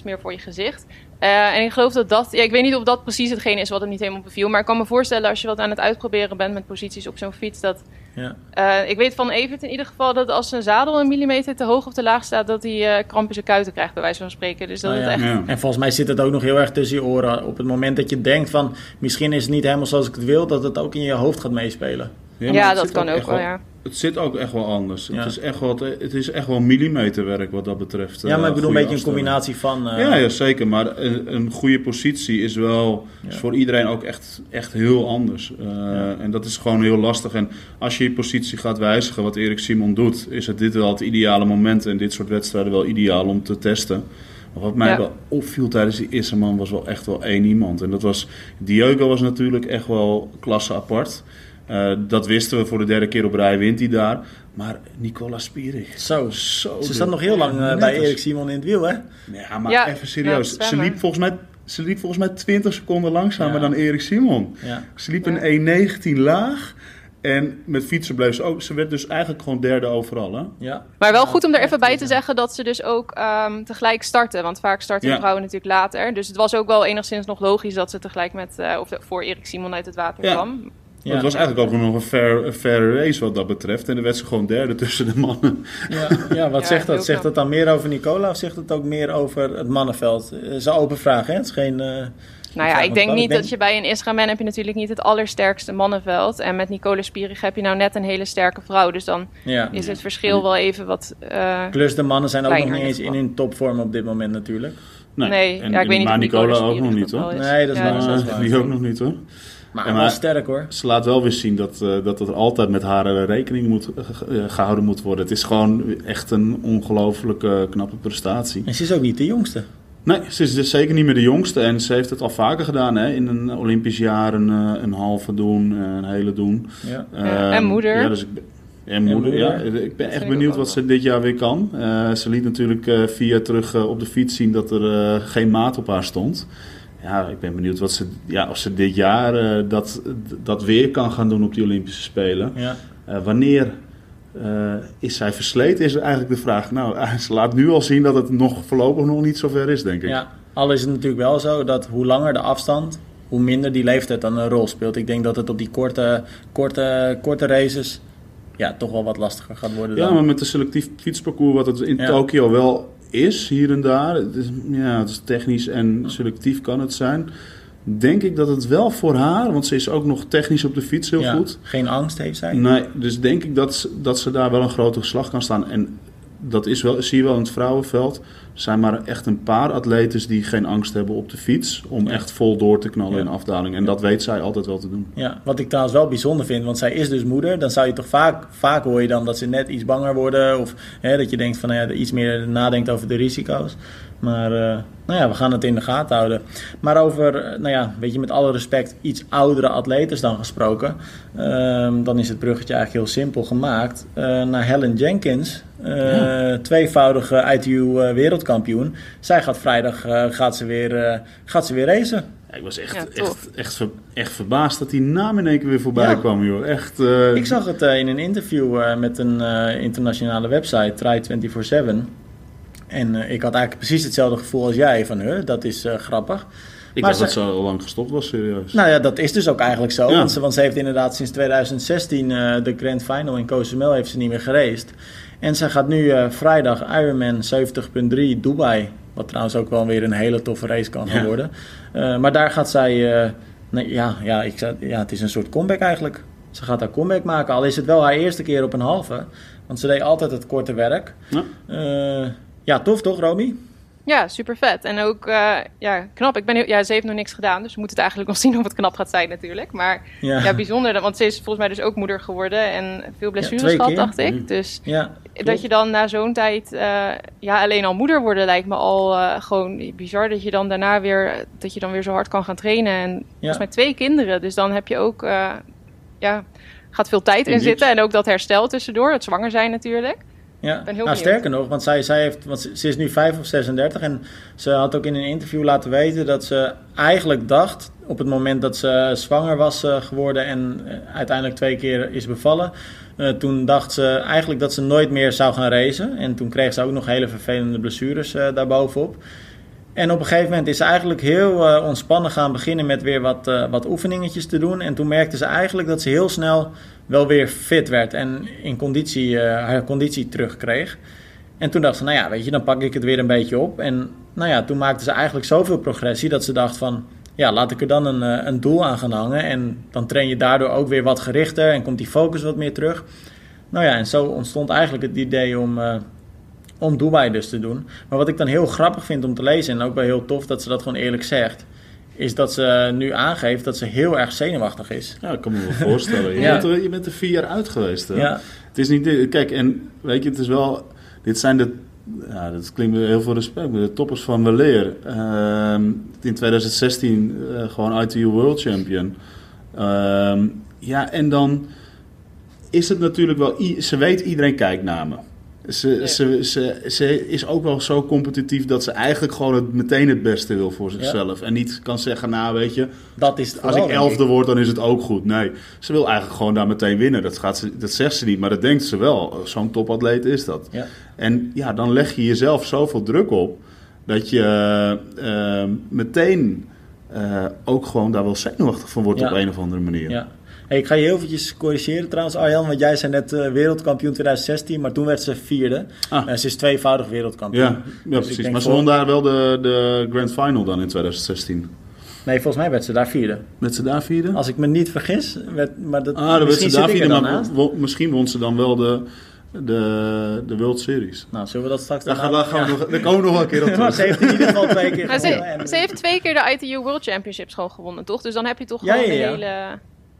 meer voor je gezicht. Uh, en ik geloof dat dat, ja, ik weet niet of dat precies hetgene is wat hem niet helemaal beviel. Maar ik kan me voorstellen als je wat aan het uitproberen bent met posities op zo'n fiets. Dat, ja. uh, ik weet van Evert in ieder geval dat als zijn zadel een millimeter te hoog of te laag staat, dat hij uh, kramp in zijn kuiten krijgt, bij wijze van spreken. Dus dat oh, ja. echt... ja. En volgens mij zit het ook nog heel erg tussen je oren. Op het moment dat je denkt van misschien is het niet helemaal zoals ik het wil, dat het ook in je hoofd gaat meespelen. Ja, ja dat kan ook wel, ja. Het zit ook echt wel anders. Ja. Het, is echt wel, het is echt wel millimeterwerk wat dat betreft. Ja, maar ik bedoel een beetje een combinatie van... Uh... Ja, ja, zeker. Maar een, een goede positie is wel ja. is voor iedereen ook echt, echt heel anders. Uh, ja. En dat is gewoon heel lastig. En als je je positie gaat wijzigen, wat Erik Simon doet... is het dit wel het ideale moment en dit soort wedstrijden wel ideaal om te testen. Maar wat mij wel opviel tijdens die eerste man was wel echt wel één iemand. En dat was... Diego was natuurlijk echt wel klasse apart... Uh, dat wisten we voor de derde keer op rij, wint hij daar. Maar Nicola Spierig. Zo, zo ze zat nog heel lang uh, bij Erik Simon in het wiel, hè? Ja, maar ja, even serieus. Ja, ze, liep volgens mij, ze liep volgens mij 20 seconden langzamer ja. dan Erik Simon. Ze liep een 1,19 laag. En met fietsen bleef ze ook. Ze werd dus eigenlijk gewoon derde overal. Hè? Ja. Maar wel goed om er even bij te zeggen dat ze dus ook um, tegelijk starten. Want vaak starten ja. vrouwen natuurlijk later. Dus het was ook wel enigszins nog logisch dat ze tegelijk met. Uh, of voor Erik Simon uit het water ja. kwam. Ja. Het was eigenlijk ook nog een fair, een fair race wat dat betreft. En dan werd ze gewoon derde tussen de mannen. Ja, ja wat ja, zegt dat? Zegt dat dan meer over Nicola of zegt het ook meer over het mannenveld? Dat is een open vraag, hè? Het is geen... Uh, nou ja, ik denk niet dat je bij een Israël heb je natuurlijk niet het allersterkste mannenveld. En met Nicola Spierig heb je nou net een hele sterke vrouw. Dus dan ja. is het verschil wel even wat uh, Plus de mannen zijn ook nog niet eens in hun topvorm op dit moment natuurlijk. Nee, nee. En, ja, ik weet niet maar Nicola ook nog niet hoor. Nee, dat is, ja, waar, dat is waar. Die ook nog niet hoor. Maar, maar sterk hoor. Ze laat wel weer zien dat, uh, dat er altijd met haar rekening moet, uh, gehouden moet worden. Het is gewoon echt een ongelooflijke knappe prestatie. En ze is ook niet de jongste. Nee, ze is dus zeker niet meer de jongste. En ze heeft het al vaker gedaan. Hè? In een Olympisch jaar een, een halve doen, een hele doen. Ja. En moeder. Ja, dus ik, en moeder, ja. Ik ben echt benieuwd wat ze dit jaar weer kan. Uh, ze liet natuurlijk uh, via terug uh, op de fiets zien dat er geen maat op haar stond. Ja, ik ben benieuwd wat ze, ja, of ze dit jaar dat, dat weer kan gaan doen op die Olympische Spelen. Ja. wanneer is zij versleten, is eigenlijk de vraag. Nou, ze laat nu al zien dat het nog voorlopig nog niet zover is, denk ik. Ja, al is het natuurlijk wel zo dat hoe langer de afstand, hoe minder die leeftijd dan een rol speelt. Ik denk dat het op die korte, korte, korte races ja, toch wel wat lastiger gaat worden. Ja, maar met een selectief fietsparcours, wat het in ja. Tokio wel is, hier en daar. Het is, ja, het is technisch en selectief kan het zijn. Denk ik dat het wel voor haar, want ze is ook nog technisch op de fiets heel goed. Geen angst heeft zij. Nee, dus denk ik dat, ze, dat ze daar wel een grote slag kan staan. En dat is wel, zie je wel in het vrouwenveld. Zijn maar echt een paar atletes die geen angst hebben op de fiets. Om echt vol door te knallen in afdaling. En dat weet zij altijd wel te doen. Ja, wat ik trouwens wel bijzonder vind, want zij is dus moeder. Dan zou je toch vaak, vaak hoor je dan dat ze net iets banger worden. Of hè, dat je denkt van nou ja, iets meer nadenkt over de risico's. Maar uh, nou ja, we gaan het in de gaten houden. Maar over, eh, nou ja, weet je, met alle respect, iets oudere atletes dan gesproken. Uh, dan is het bruggetje eigenlijk heel simpel gemaakt. Uh, naar Helen Jenkins, ja. tweevoudige ITU wereldkampioen. Zij gaat vrijdag gaat ze weer, gaat ze weer racen. Ja, ik was echt, echt, echt, ver, echt verbaasd dat die naam in één keer weer voorbij kwam, joh. Echt, Ik zag het in een interview met een internationale website, Try247. En uh, ik had eigenlijk precies hetzelfde gevoel als jij van, huh, dat is uh, grappig. Ik maar dacht dat ze al lang gestopt was, serieus. Nou ja, dat is dus ook eigenlijk zo. Ja. Want, ze, want, ze, heeft inderdaad sinds 2016 uh, de Grand Final in Cozumel heeft ze niet meer geraced. En ze gaat nu vrijdag Ironman 70.3 Dubai. Wat trouwens ook wel weer een hele toffe race kan ja. worden. maar daar gaat zij... Nee, ja, ja, ik, ja, het is een soort comeback eigenlijk. Ze gaat haar comeback maken. Al is het wel haar eerste keer op een halve. Want ze deed altijd het korte werk. Ja. Ja, tof toch, Romy? Ja, super vet. En ook uh, ja, knap. Ik ben heel, ja, ze heeft nog niks gedaan, dus we moeten het eigenlijk nog zien of het knap gaat zijn natuurlijk. Maar ja, ja bijzonder, want ze is volgens mij dus ook moeder geworden en veel blessures ja, gehad, dacht ik. Mm. Dus ja, dat je dan na zo'n tijd, uh, ja, alleen al moeder worden lijkt me al uh, gewoon bizar. Dat je dan daarna weer, dat je dan weer zo hard kan gaan trainen. En volgens mij twee kinderen, dus dan heb je ook, ja, gaat veel tijd in zitten. En ook dat herstel tussendoor, het zwanger zijn natuurlijk. Ja, nou, sterker nog, want zij, zij heeft, want ze is nu 5 of 36 en ze had ook in een interview laten weten dat ze eigenlijk dacht, op het moment dat ze zwanger was uh, geworden en uh, uiteindelijk twee keer is bevallen, uh, toen dacht ze eigenlijk dat ze nooit meer zou gaan racen. En toen kreeg ze ook nog hele vervelende blessures daarbovenop. En op een gegeven moment is ze eigenlijk heel ontspannen gaan beginnen met weer wat, wat oefeningetjes te doen. En toen merkte ze eigenlijk dat ze heel snel wel weer fit werd en in conditie, uh, haar conditie terugkreeg. En toen dacht ze, nou ja, weet je, dan pak ik het weer een beetje op. En nou ja, toen maakte ze eigenlijk zoveel progressie dat ze dacht van, ja, laat ik er dan een, eh, een doel aan gaan hangen. En dan train je daardoor ook weer wat gerichter en komt die focus wat meer terug. Nou ja, en zo ontstond eigenlijk het idee om, uh, om Dubai dus te doen. Maar wat ik dan heel grappig vind om te lezen, en ook wel heel tof dat ze dat gewoon eerlijk zegt is dat ze nu aangeeft dat ze heel erg zenuwachtig is. Ja, dat kan me wel voorstellen. Je, ja. bent er, je bent er vier jaar uit geweest. Hè? Ja. Het is niet... Kijk, en weet je, het is wel... Dit zijn de... Ja, dat klinkt met heel veel respect. De toppers van weleer. Uh, in 2016 uh, gewoon ITU World Champion. Uh, ja, en dan is het natuurlijk wel... Ze weet, iedereen kijkt naar me. Ze, ze, ze, ze is ook wel zo competitief dat ze eigenlijk gewoon het, meteen het beste wil voor zichzelf. En niet kan zeggen, nou weet je, dat is als ik elfde word, dan is het ook goed. Nee, ze wil eigenlijk gewoon daar meteen winnen. Dat, gaat ze, dat zegt ze niet, maar dat denkt ze wel. Zo'n topatleet is dat. Ja. En ja, dan leg je jezelf zoveel druk op dat je uh, meteen uh, ook gewoon daar wel zenuwachtig van wordt op een of andere manier. Ja. Hey, ik ga je heel eventjes corrigeren trouwens, Arjan. Want jij zei net uh, wereldkampioen 2016, maar toen werd ze vierde. Ah. Uh, ze is tweevoudig wereldkampioen. Ja, ja dus precies. Maar ze won daar wel de, de Grand Final dan in 2016. Nee, volgens mij werd ze daar vierde. Werd ze daar vierde? Als ik me niet vergis. Werd, maar dat, ah, dan werd ze daar vierde, maar misschien won ze dan wel de de, de World Series. Nou, zullen we dat straks dan Daar, gaan we nog, daar komen we nog wel een keer op terug. ze heeft in ieder geval twee keer gewonnen. Ze, ze, heeft twee keer de ITU World Championships gewoon gewonnen, toch? Dus dan heb je toch gewoon ja, ja, hele...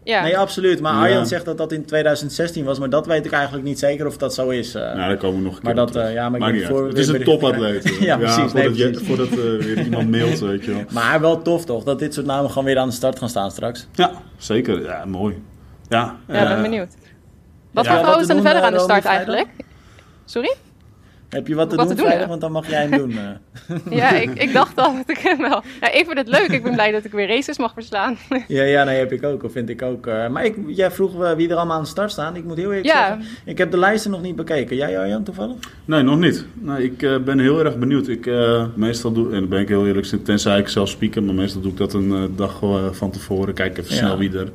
Ja. Nee, absoluut. Maar Arjan zegt dat dat in 2016 was, maar dat weet ik eigenlijk niet zeker of dat zo is. Uh, nou, daar komen we nog een keer maar dat, uh, ja, maar ik voor, Het is een topatleet. ja, precies. voordat, nee, je, voordat uh, weer iemand mailt, weet je wel. Maar wel tof toch, dat dit soort namen gewoon weer aan de start gaan staan straks. Ja, zeker. Ja, mooi. Ja, ja ben benieuwd. Wat voor vrouwen staan er verder aan de start eigenlijk? Sorry? Heb je wat te doen, vrijdag? Want dan mag jij hem doen. Eh. ja, ik, ik dacht al dat ik hem wel... Ja, ik vind het leuk. Ik ben blij dat ik weer races mag verslaan. ja, ja, nee, heb ik ook. Of vind ik ook. Uh, maar ik, jij vroeg uh, wie er allemaal aan de start staan. Ik moet heel eerlijk ja. zeggen, ik heb de lijsten nog niet bekeken. Jij, Arjan, toevallig? Nee, nog niet. Nee, ik ben heel erg benieuwd. Ik meestal doe, en dan ben ik heel eerlijk, tenzij ik zelf spieken, maar meestal doe ik dat een dag van tevoren. Kijk even snel wie er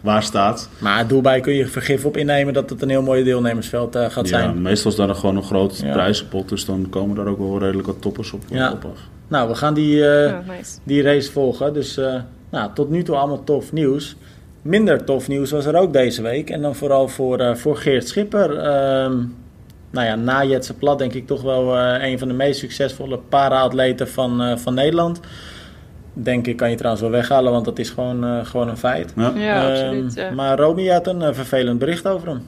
waar staat. Maar doelbij kun je vergif op innemen dat het een heel mooi deelnemersveld uh, gaat ja, zijn. Meestal is daar gewoon een groot ja. prijzenpot, dus dan komen daar ook wel redelijk wat toppers op, ja. op af. Nou, we gaan die, uh, nice. die race volgen. Dus uh, nou, tot nu toe allemaal tof nieuws. Minder tof nieuws was er ook deze week. En dan vooral voor, voor Geert Schipper. Um, nou ja, na Jetse Plat denk ik toch wel een van de meest succesvolle para-atleten van, van Nederland denk ik, kan je trouwens wel weghalen, want dat is gewoon, uh, gewoon een feit. Ja, ja ehm, absoluut. Ja. Maar Romy had een uh, vervelend bericht over hem.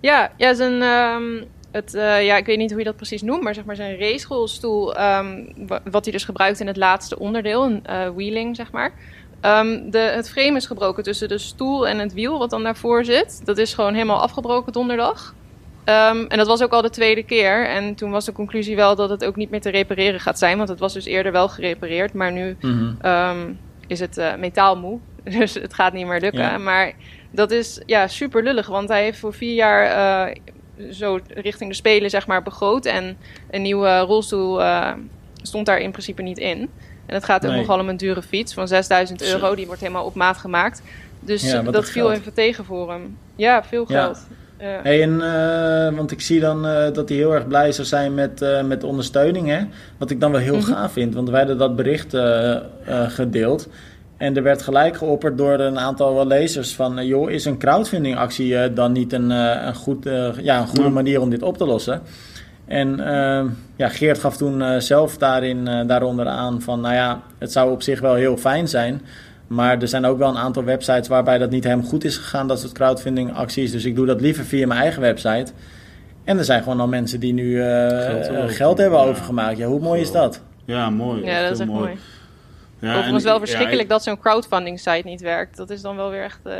Ja, ja zijn, um, het, uh, ja, ik weet niet hoe je dat precies noemt, maar zeg maar zijn raceschoolstoel, um, wat hij dus gebruikt in het laatste onderdeel, een wheeling zeg maar. de, het frame is gebroken tussen de stoel en het wiel, wat dan daarvoor zit. Dat is gewoon helemaal afgebroken donderdag. Um, en dat was ook al de tweede keer. En toen was de conclusie wel dat het ook niet meer te repareren gaat zijn. Want het was dus eerder wel gerepareerd. Maar nu mm um, is het uh, metaalmoe. Dus het gaat niet meer lukken. Maar dat is ja, super lullig. Want hij heeft voor vier jaar uh, zo richting de Spelen zeg maar, begroot. En een nieuwe rolstoel uh, stond daar in principe niet in. En het gaat ook nogal om een dure fiets van 6000 euro. Die wordt helemaal op maat gemaakt. Dus dat viel even tegen voor hem. Ja, veel geld. Ja. Ja. Hey, en, uh, want ik zie dan uh, dat hij heel erg blij zou zijn met, uh, met ondersteuning. Hè? Wat ik dan wel heel mm -hmm. gaaf vind, want wij hadden dat bericht gedeeld. En er werd gelijk geopperd door een aantal lezers van... joh, is een crowdfundingactie dan niet een, een, goed, ja, een goede manier om dit op te lossen? En ja, Geert gaf toen zelf daarin, daaronder aan van... nou ja, het zou op zich wel heel fijn zijn... Maar er zijn ook wel een aantal websites waarbij dat niet helemaal goed is gegaan, dat soort crowdfunding acties. Dus ik doe dat liever via mijn eigen website. En er zijn gewoon al mensen die nu uh, geld, geld, hebben overgemaakt. Ja, hoe mooi is dat? Ja, mooi. Ja, dat is echt mooi. mooi. Ja, Overigens wel verschrikkelijk dat zo'n crowdfunding site niet werkt. Dat is dan wel weer echt... Uh,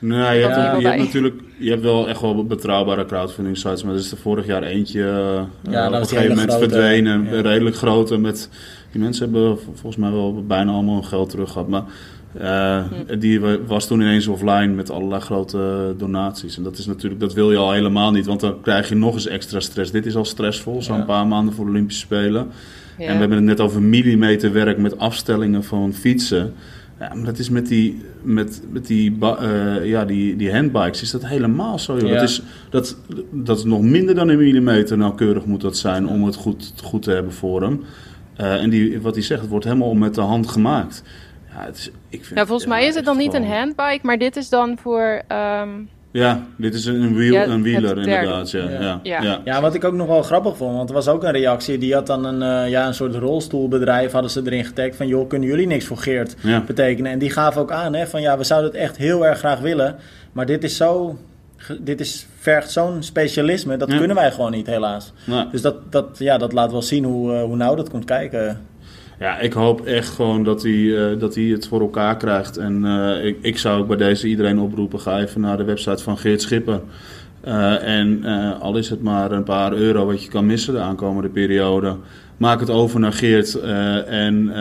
Nee, je, hebt, je hebt, natuurlijk je hebt wel echt wel betrouwbare crowdfunding sites, maar er is er vorig jaar eentje uh, ja, op een gegeven moment grote, verdwenen, ja. redelijk grote. Met, die mensen hebben volgens mij wel bijna allemaal hun geld terug gehad. Maar uh, Die was toen ineens offline met allerlei grote donaties. En dat is natuurlijk, dat wil je al helemaal niet, want dan krijg je nog eens extra stress. Dit is al stressvol, zo'n paar maanden voor de Olympische Spelen. Ja. En we hebben het net over millimeterwerk met afstellingen van fietsen. Ja, maar dat is met die, met, met die, uh, ja, die, die handbikes is dat helemaal zo. Joh. Ja. Dat, is, dat, dat is nog minder dan een millimeter nauwkeurig moet dat zijn om het goed, goed te hebben voor hem. Uh, en die, wat hij zegt, het wordt helemaal met de hand gemaakt. Ja, het is, ik vind, ja volgens mij is het dan niet een handbike, maar dit is dan voor... Um... Ja, dit is een, ja, een wieler inderdaad. Ja. Ja. Ja. Ja. ja, wat ik ook nog wel grappig vond, want er was ook een reactie. Die had dan een, uh, ja, een soort rolstoelbedrijf, hadden ze erin getagd van... joh, kunnen jullie niks voor Geert betekenen? En die gaven ook aan hè, van ja, we zouden het echt heel erg graag willen. Maar dit is zo dit is, vergt zo'n specialisme, dat kunnen wij gewoon niet, helaas. Dus dat, dat, ja, dat laat wel zien hoe, uh, hoe nauw dat komt kijken. Ja, ik hoop echt gewoon dat hij, uh, dat hij het voor elkaar krijgt. En uh, ik, ik zou ook bij deze iedereen oproepen: ga even naar de website van Geert Schipper. en al is het maar een paar euro wat je kan missen de aankomende periode, maak het over naar Geert. en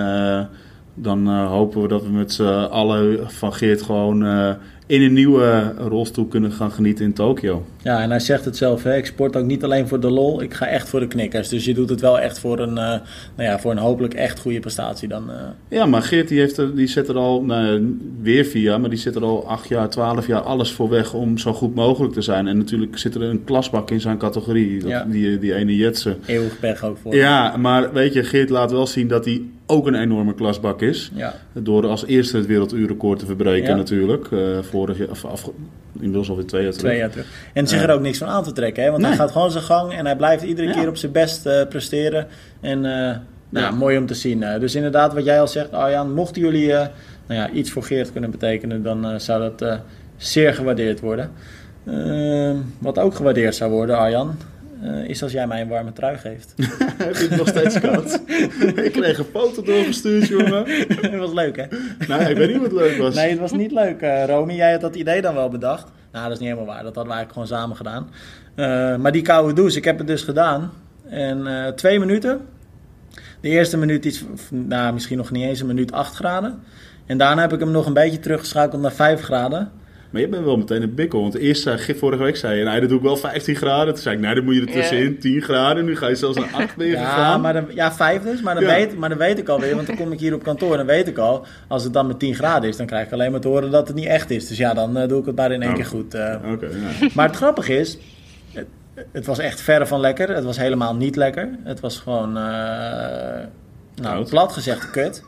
dan hopen we dat we met z'n allen van Geert gewoon in een nieuwe rolstoel kunnen gaan genieten in Tokio. Ja, en hij zegt het zelf, hè, ik sport ook niet alleen voor de lol, ik ga echt voor de knikkers. Dus je doet het wel echt voor een, uh, nou ja, voor een hopelijk echt goede prestatie dan. Uh. Ja, maar Geert die, heeft er, die zet er al, nou, weer via, maar die zit er al acht jaar, twaalf jaar alles voor weg om zo goed mogelijk te zijn. En natuurlijk zit er een klasbak in zijn categorie, dat, ja. die, die ene Jetsen. Eeuwig pech ook voor. Ja, maar weet je, Geert laat wel zien dat hij ook een enorme klasbak is. Ja. Door als eerste het werelduurrecord te verbreken ja. natuurlijk, uh, vorig jaar, of af, inmiddels alweer twee jaar terug. Twee jaar terug. En zich er ook niks van aan te trekken, hè? want Nee. hij gaat gewoon zijn gang en hij blijft iedere Ja. keer op zijn best eh, presteren. En eh, nou, ja, mooi om te zien. Eh, dus inderdaad, wat jij al zegt, Arjan, mochten jullie nou ja, iets voor Geert kunnen betekenen, dan zou dat zeer gewaardeerd worden. Eh, wat ook gewaardeerd zou worden, Arjan, eh, is als jij mij een warme trui geeft. Heb je het nog steeds koud? ik kreeg een foto doorgestuurd, jongen. dat was leuk, hè? Nee, ik weet niet wat leuk was. Nee, het was niet leuk, eh Romy. Jij had dat idee dan wel bedacht. Nou, dat is niet helemaal waar. Dat hadden we eigenlijk gewoon samen gedaan. Eh, maar die koude douche, ik heb het dus gedaan. En twee minuten. De eerste minuut iets, nou, misschien nog niet eens een minuut 8 graden. En daarna heb ik hem nog een beetje teruggeschakeld naar 5 graden. Maar je bent wel meteen een bikkel. Want eerst zei, vorige week zei je, nou, dat doe ik wel 15 graden. Toen zei ik, nou, dan moet je er tussenin 10 graden. Nu ga je zelfs naar 8 ben je Ja, gegaan. maar dan, ja, 5 dus. Maar dan, Ja. weet, maar dan weet ik alweer, want dan kom ik hier op kantoor en dan weet ik al. Als het dan met 10 graden is, dan krijg ik alleen maar te horen dat het niet echt is. Dus ja, dan eh, doe ik het maar in één Oh. keer goed. eh. Oké, ja. Maar het grappige is, het, het was echt verre van lekker. Het was helemaal niet lekker. Het was gewoon, eh, nou, Koud. plat gezegd, kut.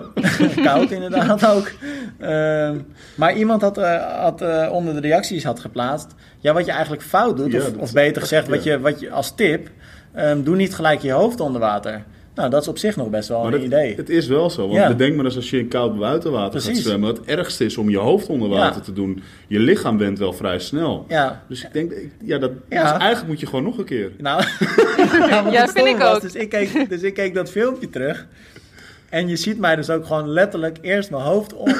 Koud inderdaad ook. Ehm, maar iemand had, eh, had eh, onder de reacties had geplaatst, ja, wat je eigenlijk fout doet, Ja, of, of beter gezegd, wat je, wat je als tip, ehm, doe niet gelijk je hoofd onder water. Nou, dat is op zich nog best wel Maar een het, idee. het is wel zo. Want Ja. bedenk maar eens als je in koud buitenwater gaat zwemmen. Het ergste is om je hoofd onder water Ja. te doen. Je lichaam went wel vrij snel. ja, Dus ik denk, ik- ja, dat, Ja. dus eigenlijk moet je gewoon nog een keer. Nou, ja, vind ik was, ook. Dus ik, keek, dus ik keek dat filmpje terug. En je ziet mij dus ook gewoon letterlijk eerst mijn hoofd, on-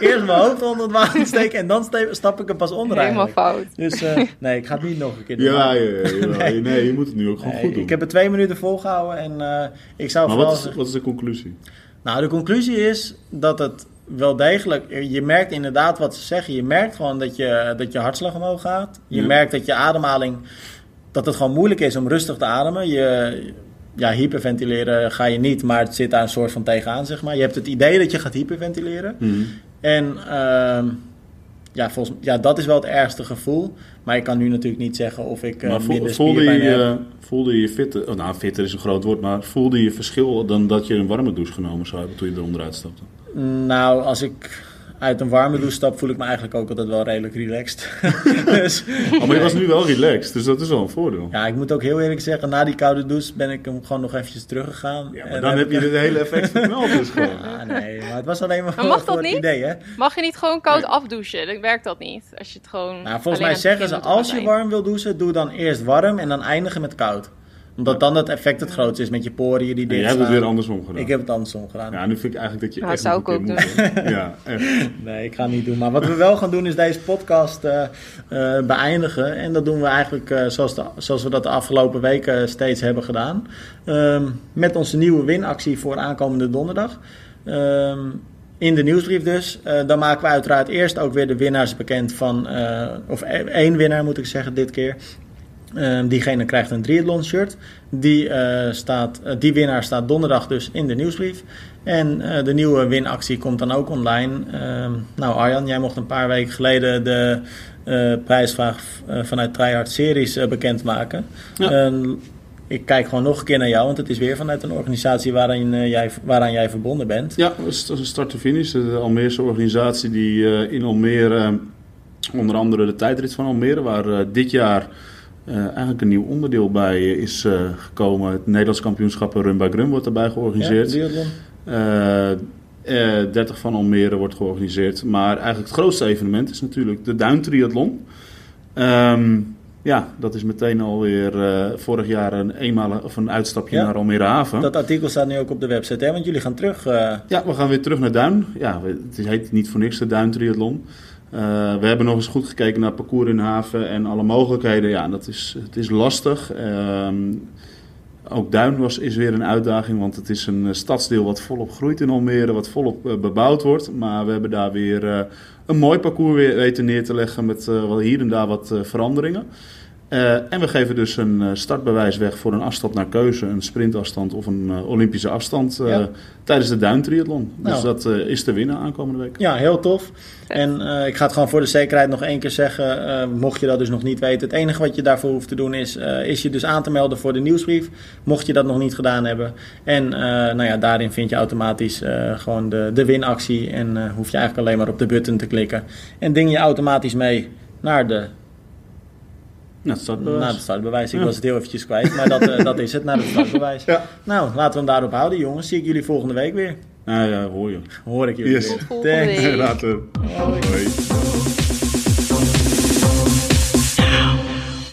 eerst mijn hoofd onder het water steken. En dan stap ik er pas onder Helemaal eigenlijk. fout. Dus eh, nee, ik ga het niet nog een keer doen. Ja, ja, ja, ja, Nee. nee. je moet het nu ook gewoon Nee, goed doen. ik heb het twee minuten volgehouden en eh, ik zou maar vooral... wat is, wat is de conclusie? Nou, de conclusie is dat het wel degelijk... Je merkt inderdaad wat ze zeggen. Je merkt gewoon dat je, dat je hartslag omhoog gaat. Je Ja. merkt dat je ademhaling... Dat het gewoon moeilijk is om rustig te ademen. Je, ja, hyperventileren ga je niet, maar het zit daar een soort van tegenaan, zeg maar. Je hebt het idee dat je gaat hyperventileren. Mhm. En ehm, ja, volgens, ja, dat is wel het ergste gevoel. Maar ik kan nu natuurlijk niet zeggen of ik eh, Maar voel- minder voelde, je, heb. voelde je je fitter, oh, nou fitter is een groot woord, maar voelde je verschil dan dat je een warme douche genomen zou hebben toen je er onderuit stapte? Nou, als ik uit een warme douche stap, voel ik me eigenlijk ook altijd wel redelijk relaxed. dus, Oh, maar je was nu wel relaxed, dus dat is wel een voordeel. Ja, ik moet ook heel eerlijk zeggen, na die koude douche ben ik hem gewoon nog eventjes teruggegaan. Ja, maar En dan heb je het hele effect verknald dus gewoon. Ah, nee, maar het was alleen maar Maar voor, mag dat niet? idee, hè? Mag je niet gewoon koud afdouchen? Dan werkt dat niet. Als je het gewoon. Nou, volgens mij zeggen ze, als je warm wil douchen, doe dan eerst warm en dan eindigen met koud. Omdat dan het effect het grootste is met je poriën die dicht jij hebt het weer andersom gedaan. Ik heb het andersom gedaan. Ja, nu vind ik eigenlijk dat je Nou, echt zou ik ook moet. Ja, echt. Nee, ik ga het niet doen. Maar wat we wel gaan doen is deze podcast eh, eh, beëindigen. En dat doen we eigenlijk eh, zoals, de- zoals we dat de afgelopen weken steeds hebben gedaan. Ehm, met onze nieuwe winactie voor aankomende donderdag. Ehm, in de nieuwsbrief dus. Eh, dan maken we uiteraard eerst ook weer de winnaars bekend van... eh, of e- één winnaar moet ik zeggen dit keer. Ehm, diegene krijgt een triathlon shirt. Die, eh, staat, eh, die winnaar staat donderdag dus in de nieuwsbrief. En eh, de nieuwe winactie komt dan ook online. Ehm, nou Arjan, jij mocht een paar weken geleden de prijsvraag vanuit Tryhard Series bekendmaken. Ja. Ehm, ik kijk gewoon nog een keer naar jou, want het is weer vanuit een organisatie waaraan, eh, jij, waaraan jij verbonden bent. Ja, dat is dat is een start to finish. De Almeerse organisatie die in Almere, onder andere de tijdrit van Almere, waar dit jaar eh, eigenlijk een nieuw onderdeel bij is eh, gekomen. Het Nederlands kampioenschap Run by Grum wordt daarbij georganiseerd. Ja, triathlon. Eh, eh, 30 van Almere wordt georganiseerd. Maar eigenlijk het grootste evenement is natuurlijk de Duintriathlon. Ehm ja, dat is meteen alweer eh vorig jaar een eenmalig of een uitstapje Ja. naar Almere Haven. Dat artikel staat nu ook op de website, hè? want jullie gaan terug. Ja, we gaan weer terug naar Duin. Ja, het heet niet voor niks de Duin Triathlon. Eh, we hebben nog eens goed gekeken naar parcours in Haven en alle mogelijkheden. Ja, dat is, het is lastig. Ehm, ook Duin was, is weer een uitdaging, want het is een eh, stadsdeel wat volop groeit in Almere, wat volop eh, bebouwd wordt. Maar we hebben daar weer een mooi parcours weten neer te leggen met wel hier en daar wat eh, veranderingen. en we geven dus een startbewijs weg voor een afstand naar keuze, een sprintafstand of een Olympische afstand tijdens de duintriathlon. Dus nou. dat is te winnen aankomende week. Ja, heel tof. En ik ga het gewoon voor de zekerheid nog één keer zeggen, mocht je dat dus nog niet weten. Het enige wat je daarvoor hoeft te doen is, is je dus aan te melden voor de nieuwsbrief, mocht je dat nog niet gedaan hebben. En nou ja, daarin vind je automatisch gewoon de, de winactie en hoef je eigenlijk alleen maar op de button te klikken. En ding je automatisch mee naar de naar het startbewijs. Naar het startbewijs. Ik was het heel eventjes kwijt, maar dat, uh, dat is het, naar het startbewijs. Ja. Nou, laten we hem daarop houden, jongens. Zie ik jullie volgende week weer. Nou ja, hoor je. Hoor ik jullie yes. weer. Volgende week. Later. Hoi.